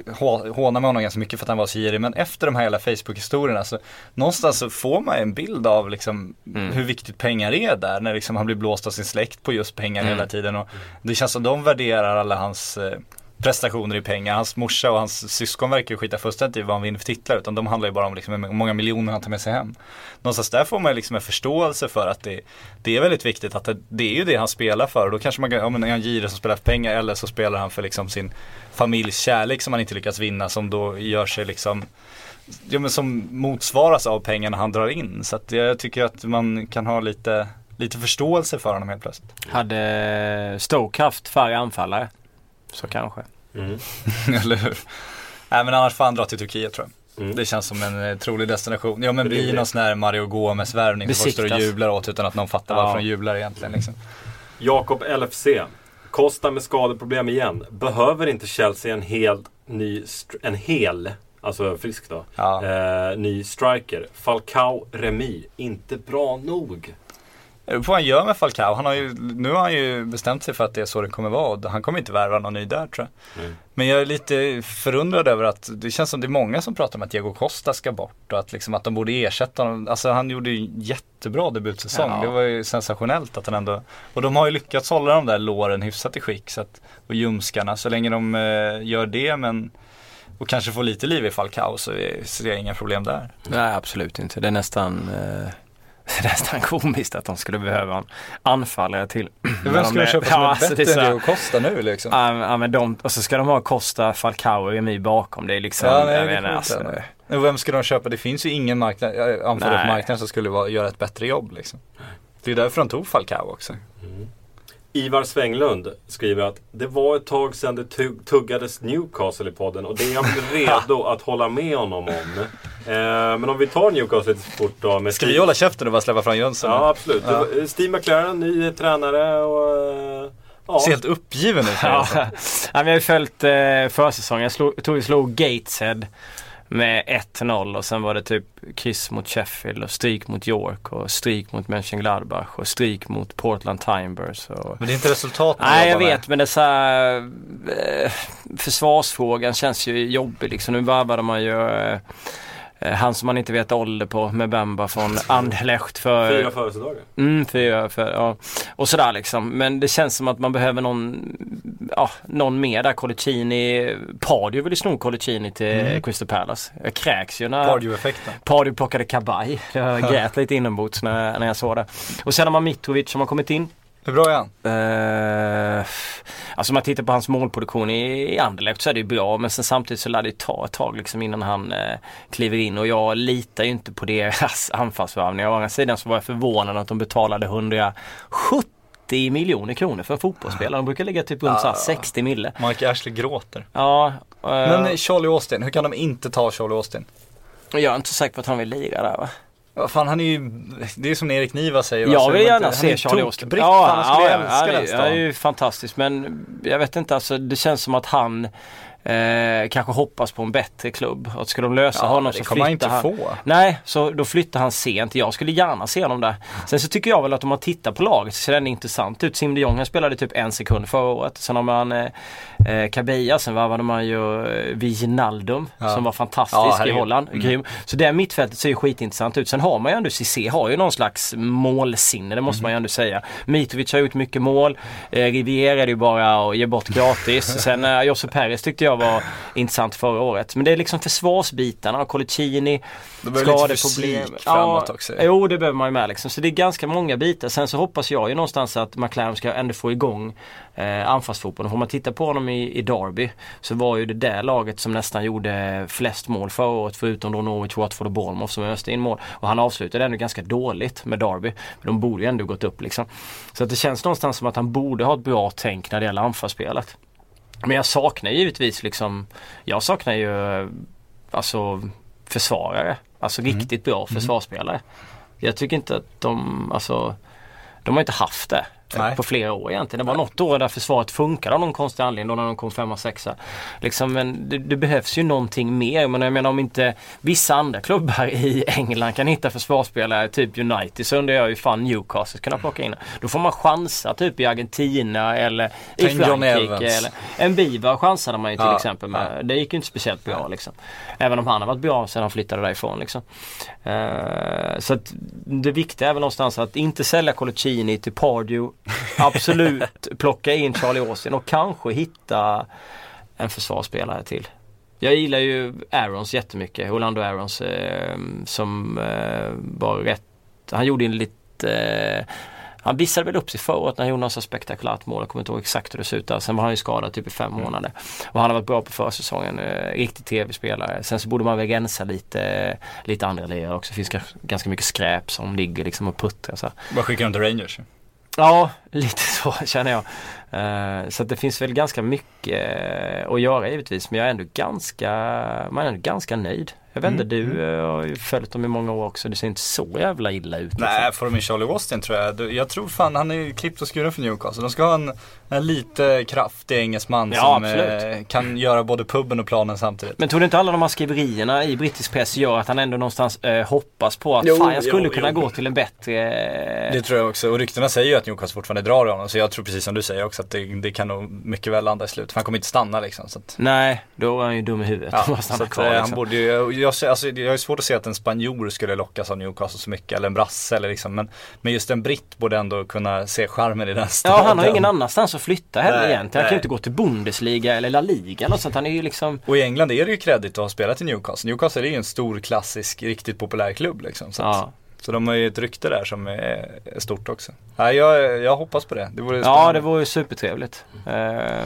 hå- hånade man honom ganska mycket för att han var så girig. Men efter de här hela Facebook-historierna så någonstans så får man en bild av liksom Mm. hur viktigt pengar är där. När liksom han blir blåst av sin släkt på just pengar Mm. hela tiden. Och det känns som de värderar alla hans eh, prestationer i pengar. Hans morsa och hans syskon verkar ju skita fullständigt i vad han vinner för titlar. Utan de handlar ju bara om liksom hur många miljoner han tar med sig hem. Någonstans där får man liksom en förståelse för att det, det är väldigt viktigt att det, det är ju det han spelar för. Och då kanske man kan, ja men är han girig som spelar för pengar eller så spelar han för liksom sin familjs kärlek som han inte lyckas vinna som då gör sig liksom Ja men som motsvaras av pengarna han drar in. Så att jag tycker att man kan ha lite, lite förståelse för honom helt plötsligt. Hade Stoke haft färre anfallare så kanske. Mm. [laughs] Eller hur? Nej men annars får han dra till Turkiet tror jag. Mm. Det känns som en eh, trolig destination. Ja men bli Rimligt. någon sån här Mario Gomez värvning. Folk står och jublar åt utan att någon fattar Ja. varför de jublar egentligen liksom. Jakob LFC. Costa med skadeproblem igen. Behöver inte Chelsea en hel ny, en hel, alltså frisk då, Ja. eh, ny striker? Falcao Remy, inte bra nog. På vad han gör med Falcao. Han har ju, nu har han ju bestämt sig för att det är så det kommer vara. och Han kommer inte värva någon ny där tror jag. Mm. Men jag är lite förundrad över att det känns som det är många som pratar om att Diego Costa ska bort och att, liksom att de borde ersätta honom. Alltså han gjorde ju jättebra debutsäsong. Ja. Det var ju sensationellt att han ändå Och de har ju lyckats hålla de där låren hyfsat i skick. Så att, och ljumskarna. Så länge de eh, gör det men och kanske får lite liv i Falcao så är- ser jag inga problem där. Nej absolut inte. Det är nästan eh, [laughs] nästan komiskt att de skulle behöva en anfallare till. [clears throat] Vem ska de köpa som är alltså, det bättre så än Diego Costa nu liksom? Ja men- ja, men de, och så ska de ha Costa, Falcao och Remy bakom. Det är liksom, Ja, nej, jag det får alltså, Och vem ska de köpa? Det finns ju ingen marknad, anfallare på Nej. marknaden som skulle vara, göra ett bättre jobb liksom. Det är därför de tog Falcao också. Ivar Svänglund skriver att det var ett tag sedan det tugg- tuggades Newcastle i podden och det är jag [laughs] redo att hålla med honom om. Eh, men om vi tar Newcastle lite fort då. Med Ska vi hålla käften och bara släppa fram Jönsson? Ja, absolut. Ja. Var- Steve McLaren, ny tränare och... eh, Ja. Ser helt uppgiven ut. [laughs] Ja, alltså. ja, men jag har ju följt eh, försäsongen. Jag slog, tog, slog Gateshead med 1-0 och sen var det typ kryss mot Sheffield och stryk mot York och stryk mot Mönchengladbach och stryk mot Portland Timbers. Och... Men det är inte resultat Nej jag jobbar med. vet men det är så här, eh, Försvarsfrågan känns ju jobbig liksom. Nu varvade man ju eh, han som man inte vet ålder på med Bemba från Anderlecht för Fyra födelsedagar. Mm, fyra, för, ja. Och sådär liksom. Men det känns som att man behöver någon, ja, någon mer där. Colicini, Pardew vill ju sno Colicini till Mm. Crystal Palace. Jag kräks ju när Pardew-effekten. Pardew plockade kabaj. Jag [laughs] grät lite inombords när, när jag såg det. Och sen har man Mitrovic som har kommit in. Hur bra är han? Uh, alltså om man tittar på hans målproduktion i, i Anderlecht så är det ju bra men sen samtidigt så lär det ta ett tag liksom innan han uh, kliver in och jag litar ju inte på deras [laughs] anfallsvärvningar. Å andra sidan så var jag förvånad att de betalade 170 miljoner kronor för en fotbollsspelare. De brukar ligga typ runt så här 60 mille. Mike Ashley gråter. Ja, uh, Men Charlie Austin, hur kan de inte ta Charlie Austin? jag är inte så säker på att han vill lira där va? Vad fan han är ju, det är som Erik Niva säger. Jag Så vill gärna inte- han se Charlie. Austin. Fan, han skulle älska ja, den ja, det är stan. ju fantastiskt men jag vet inte alltså det känns som att han Eh, kanske hoppas på en bättre klubb. Och ska de lösa Ja, honom så det kommer han flyttar inte han. få. Nej, så då flyttar han sent. Jag skulle gärna se honom där. Sen så tycker jag väl att om man tittar på laget så ser ändå intressant ut. Sim de Jong han spelade typ en sekund förra året. Sen har man eh, eh, Kabia, sen varvade man ju eh, Wijnaldum Ja. som var Ja, fantastisk i herregud. Holland. Mm. Grym. Så det mittfältet ser ju skitintressant ut. Sen har man ju ändå, Cissé har ju någon slags målsinne, det måste man ju ändå säga. Mitrovic har gjort mycket mål. Eh, Riviera är det ju bara att ge bort gratis. [laughs] Sen eh, Josip Perez tyckte jag var intressant förra året. Men det är liksom försvarsbitarna, Colicini, skadeproblem. framåt också. Jo, det behöver man ju med liksom. Så det är ganska många bitar. Sen så hoppas jag ju någonstans att McLaren ska ändå få igång eh, anfallsfotbollen. Får man titta på honom i, i Derby så var ju det där laget som nästan gjorde flest mål förra året förutom då Norwich, Watford och Bournemouth som öste in mål. Och han avslutade ändå ganska dåligt med Derby. Men de borde ju ändå gått upp liksom. Så att det känns någonstans som att han borde ha ett bra tänk när det gäller anfallsspelet. Men jag saknar givetvis liksom, jag saknar ju alltså försvarare. Alltså riktigt bra försvarsspelare. Jag tycker inte att de, alltså de har inte haft det Nej. på flera år egentligen. Det var något år där försvaret funkade av någon konstig anledning då när de kom femma, sexa. Liksom, men det, det behövs ju någonting mer. Men jag menar om inte vissa andra klubbar i England kan hitta försvarsspelare, typ United, så undrar jag hur fan Newcastle kunna plocka in. Då får man chansa typ i Argentina eller i Frankrike. Eller, en Biva chansade man ju till Ja, exempel med. Det gick ju inte speciellt bra liksom. Även om han har varit bra sedan han flyttade därifrån liksom. Eh, så att det viktiga är väl någonstans att inte sälja Colicini till Pardew. Absolut plocka in Charlie Austin och kanske hitta en försvarsspelare till. Jag gillar ju Aarons jättemycket. Orlando Aarons eh, som eh, var rätt. Han gjorde en lite eh, han visade väl upp sig förra året när han gjorde något så spektakulärt mål. Jag kommer inte ihåg exakt hur det ser ut där. Sen var han ju skadad typ i fem månader. Och han har varit bra på försäsongen. Eh, riktig tv-spelare. Sen så borde man väl rensa lite, lite andra lirare också. Det finns gans- ganska mycket skräp som ligger liksom och puttrar så här. Bara skicka dem till Rangers. Ja, lite [laughs] så känner jag. Eh, så att det finns väl ganska mycket eh, att göra givetvis. Men jag är ändå ganska, man är ändå ganska nöjd. Jag vet inte, Mm, du eh, har ju följt dem i många år också. Det ser inte så jävla illa ut. liksom. Nej, får de in Charlie Austin tror jag. Jag tror fan han är klippt och skuren för Newcastle. De ska ha en, en lite kraftig engelsman Ja, som absolut. eh, kan göra både puben och planen samtidigt. Men tror du inte alla de här skriverierna i brittisk press gör att han ändå någonstans eh, hoppas på att Jo, fan jag skulle jo, kunna jo. gå till en bättre... eh, Det tror jag också. Och ryktena säger ju att Newcastle fortfarande drar i honom. Så jag tror precis som du säger också att det, det kan nog mycket väl landa i slut. För han kommer inte stanna liksom. Så att, Nej, då är han ju dum i huvudet. ja, om [laughs] han stannar kvar, eh, han liksom. borde ju, jag, alltså, jag har svårt att se att en spanjor skulle lockas av Newcastle så mycket. Eller en brasse eller liksom. Men, men just en britt borde ändå kunna se charmen i den Ja, staden. han har ingen annanstans att flytta heller Nej, egentligen. Han kan nej. ju inte gå till Bundesliga eller La Liga eller något sånt. Han är ju liksom... Och i England är det ju kredit att ha spelat i Newcastle. Newcastle är ju en stor klassisk, riktigt populär klubb liksom. Så, Ja. så de har ju ett rykte där som är, stort också. Nej, jag, jag hoppas på det. Det vore Ja, det vore ju supertrevligt. Eh,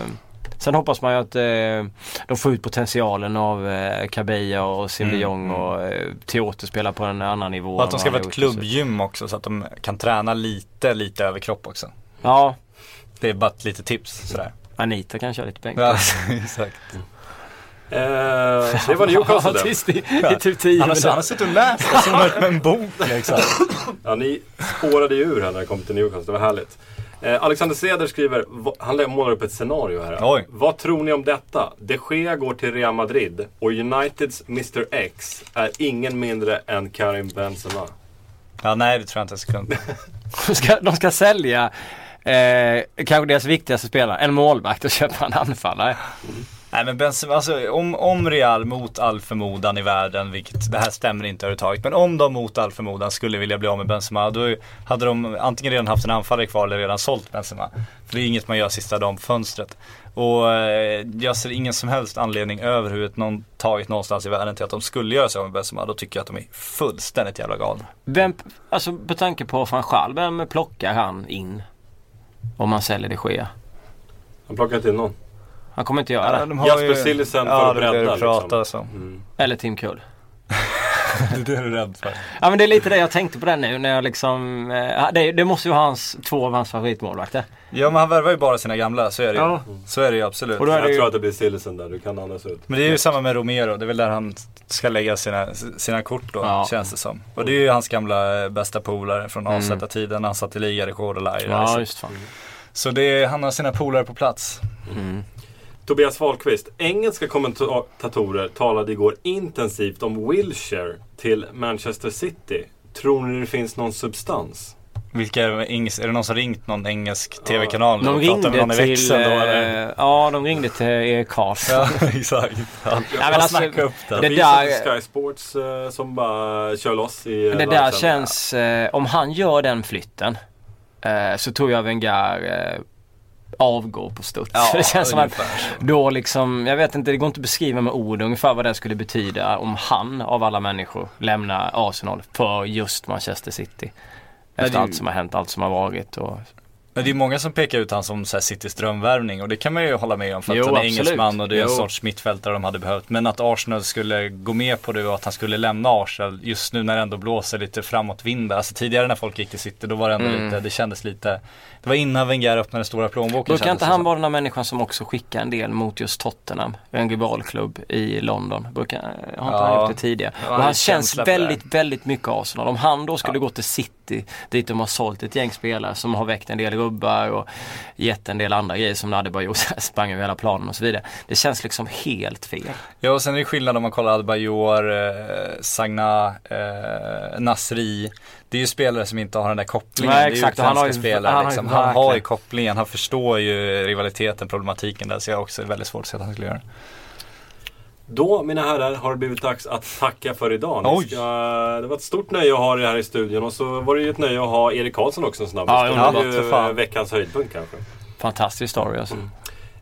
sen hoppas man ju att eh, de får ut potentialen av eh, Kabeja och Sim de Mm, Jong mm. och eh, Teote spelar på en annan nivå. Och att de ska vara ett klubbgym också så att de kan träna lite, lite överkropp också. Ja, Det är bara ett litet tips sådär. Anita kan köra lite bänk. Ja, [laughs] exakt. Eh, [laughs] det var Newcastle det. tyst i, i typ 10 Han har, han har suttit och läst som [laughs] med en bok liksom. Ja, ni spårade ju ur här när det kom till Newcastle. Det var härligt. Eh, Alexander Ceder skriver, han målar upp ett scenario här. Oj. Vad tror ni om detta? De Gea går till Real Madrid och Uniteds Mr X är ingen mindre än Karim Benzema. Ja, nej det tror jag inte ens kunde. De ska, de ska sälja eh, kanske deras viktigaste spelare, en målvakt och köpa en anfallare. Nej men Benzema, alltså om, om Real mot all förmodan i världen, vilket det här stämmer inte överhuvudtaget, men om de mot all förmodan skulle vilja bli av med Benzema, då hade de antingen redan haft en anfallare kvar eller redan sålt Benzema. För det är inget man gör sista dagen på fönstret. Och eh, jag ser ingen som helst anledning överhuvudtaget någonstans i världen till att de skulle göra sig av med Benzema. Då tycker jag att de är fullständigt jävla galna. Vem, alltså på tanke på van Schaal, vem plockar han in? Om man säljer det Gea? Han plockar inte in någon. Han kommer inte göra det. de har Jasper ju- Cillesen för ja, bredda, du pratar liksom. om. Mm. Eller Tim Kull. [laughs] Det är du rädd för. Ja men det är lite det jag tänkte på den nu när jag liksom, eh, det, det måste ju vara hans, två av hans favoritmålvakter. Ja men han värvar ju bara sina gamla, så är det ju. Ja. Så är det ju absolut. Och då är Jag det ju- tror att det blir Cillesen där, du kan andas ut. Men det är ju samma med Romero, det är väl där han ska lägga sina, sina kort då, Ja. känns det som. Och det är ju hans gamla eh, bästa polare från AZ-tiden, han satt i ligarekord och live. Ja så just fan. så det är, han har sina polare på plats. Mm. Tobias Wahlqvist. Engelska kommentatorer talade igår intensivt om Wilshire till Manchester City. Tror ni det finns någon substans? Vilka är, är det någon som ringt någon engelsk tv-kanal? De pratat med ringde någon i till, växeln då eller? eh, ja de ringde till Erik Karlsson. Ja, [laughs] exakt. Ja, Nej, men alltså, snacka upp det. det Det där- Sky Sports eh, som bara kör loss i eh, Det där känns, eh, om han gör den flytten så tror jag Wenger avgår på studs. Ja, [laughs] det känns som att då liksom, jag vet inte, det går inte att beskriva med ord ungefär vad det skulle betyda om han av alla människor lämnar Arsenal för just Manchester City. Nej, Efter det- allt som har hänt, allt som har varit och Men det är många som pekar ut han som så här Citys drömvärvning och det kan man ju hålla med om för att Jo, han är absolut. engelsman och det är en Jo. sorts mittfältare de hade behövt. Men att Arsenal skulle gå med på det och att han skulle lämna Arsenal just nu när det ändå blåser lite framåtvindar. Alltså tidigare när folk gick till City då var det ändå Mm. lite, det kändes lite, det var innan Wenger öppnade stora plånboken Brukar inte han vara den här människan som också skickar en del mot just Tottenham? En rivalklubb i London. Brukar, har inte han Ja. gjort det tidigare? Ja, och han känns väldigt, väldigt mycket Arsenal. Om han då skulle gå till City, dit de har sålt ett gäng spelare som har väckt en del rubbar och gett en del andra grejer som Adebayor [laughs] sprang över hela planen och så vidare. Det känns liksom helt fel. Ja och sen är det skillnad om man kollar Adebayor, eh, Sagna, eh, Nasri. Det är ju spelare som inte har den där kopplingen. Nej, det är exakt, ju och han har utländska ju- spelare. han liksom. han har ju kopplingen, han förstår ju rivaliteten, problematiken där. Så jag har också väldigt svårt att se att han skulle göra det. Då, mina herrar, har det blivit dags att tacka för idag. Ska, det var ett stort nöje att ha er här i studion och så var det ju ett nöje att ha Erik Karlsson också en snabbis. Ja, det var ju veckans höjdpunkt kanske. Fantastisk story alltså.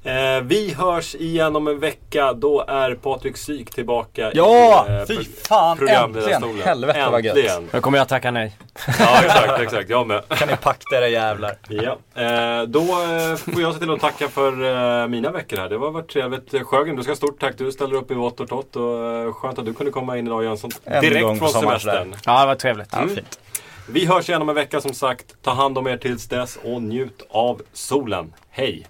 Eh, vi hörs igen om en vecka. Då är Patrik Syk tillbaka Ja, i eh, fy fan, äntligen. Helvete vad gött. Nu kommer jag tacka nej. Ja, exakt, exakt. Jag med. Kan ni packa era jävlar. Ja. Eh, då eh, får jag se till att tacka för eh, mina veckor här. Det har varit trevligt. Sjögren, du ska ha stort tack. Du ställer upp i vått och torrt och eh, skönt att du kunde komma in idag Jönsson. En Direkt från semestern. Ja, det var trevligt. Ja, fint. Vi hörs igen om en vecka som sagt. Ta hand om er tills dess och njut av solen. Hej!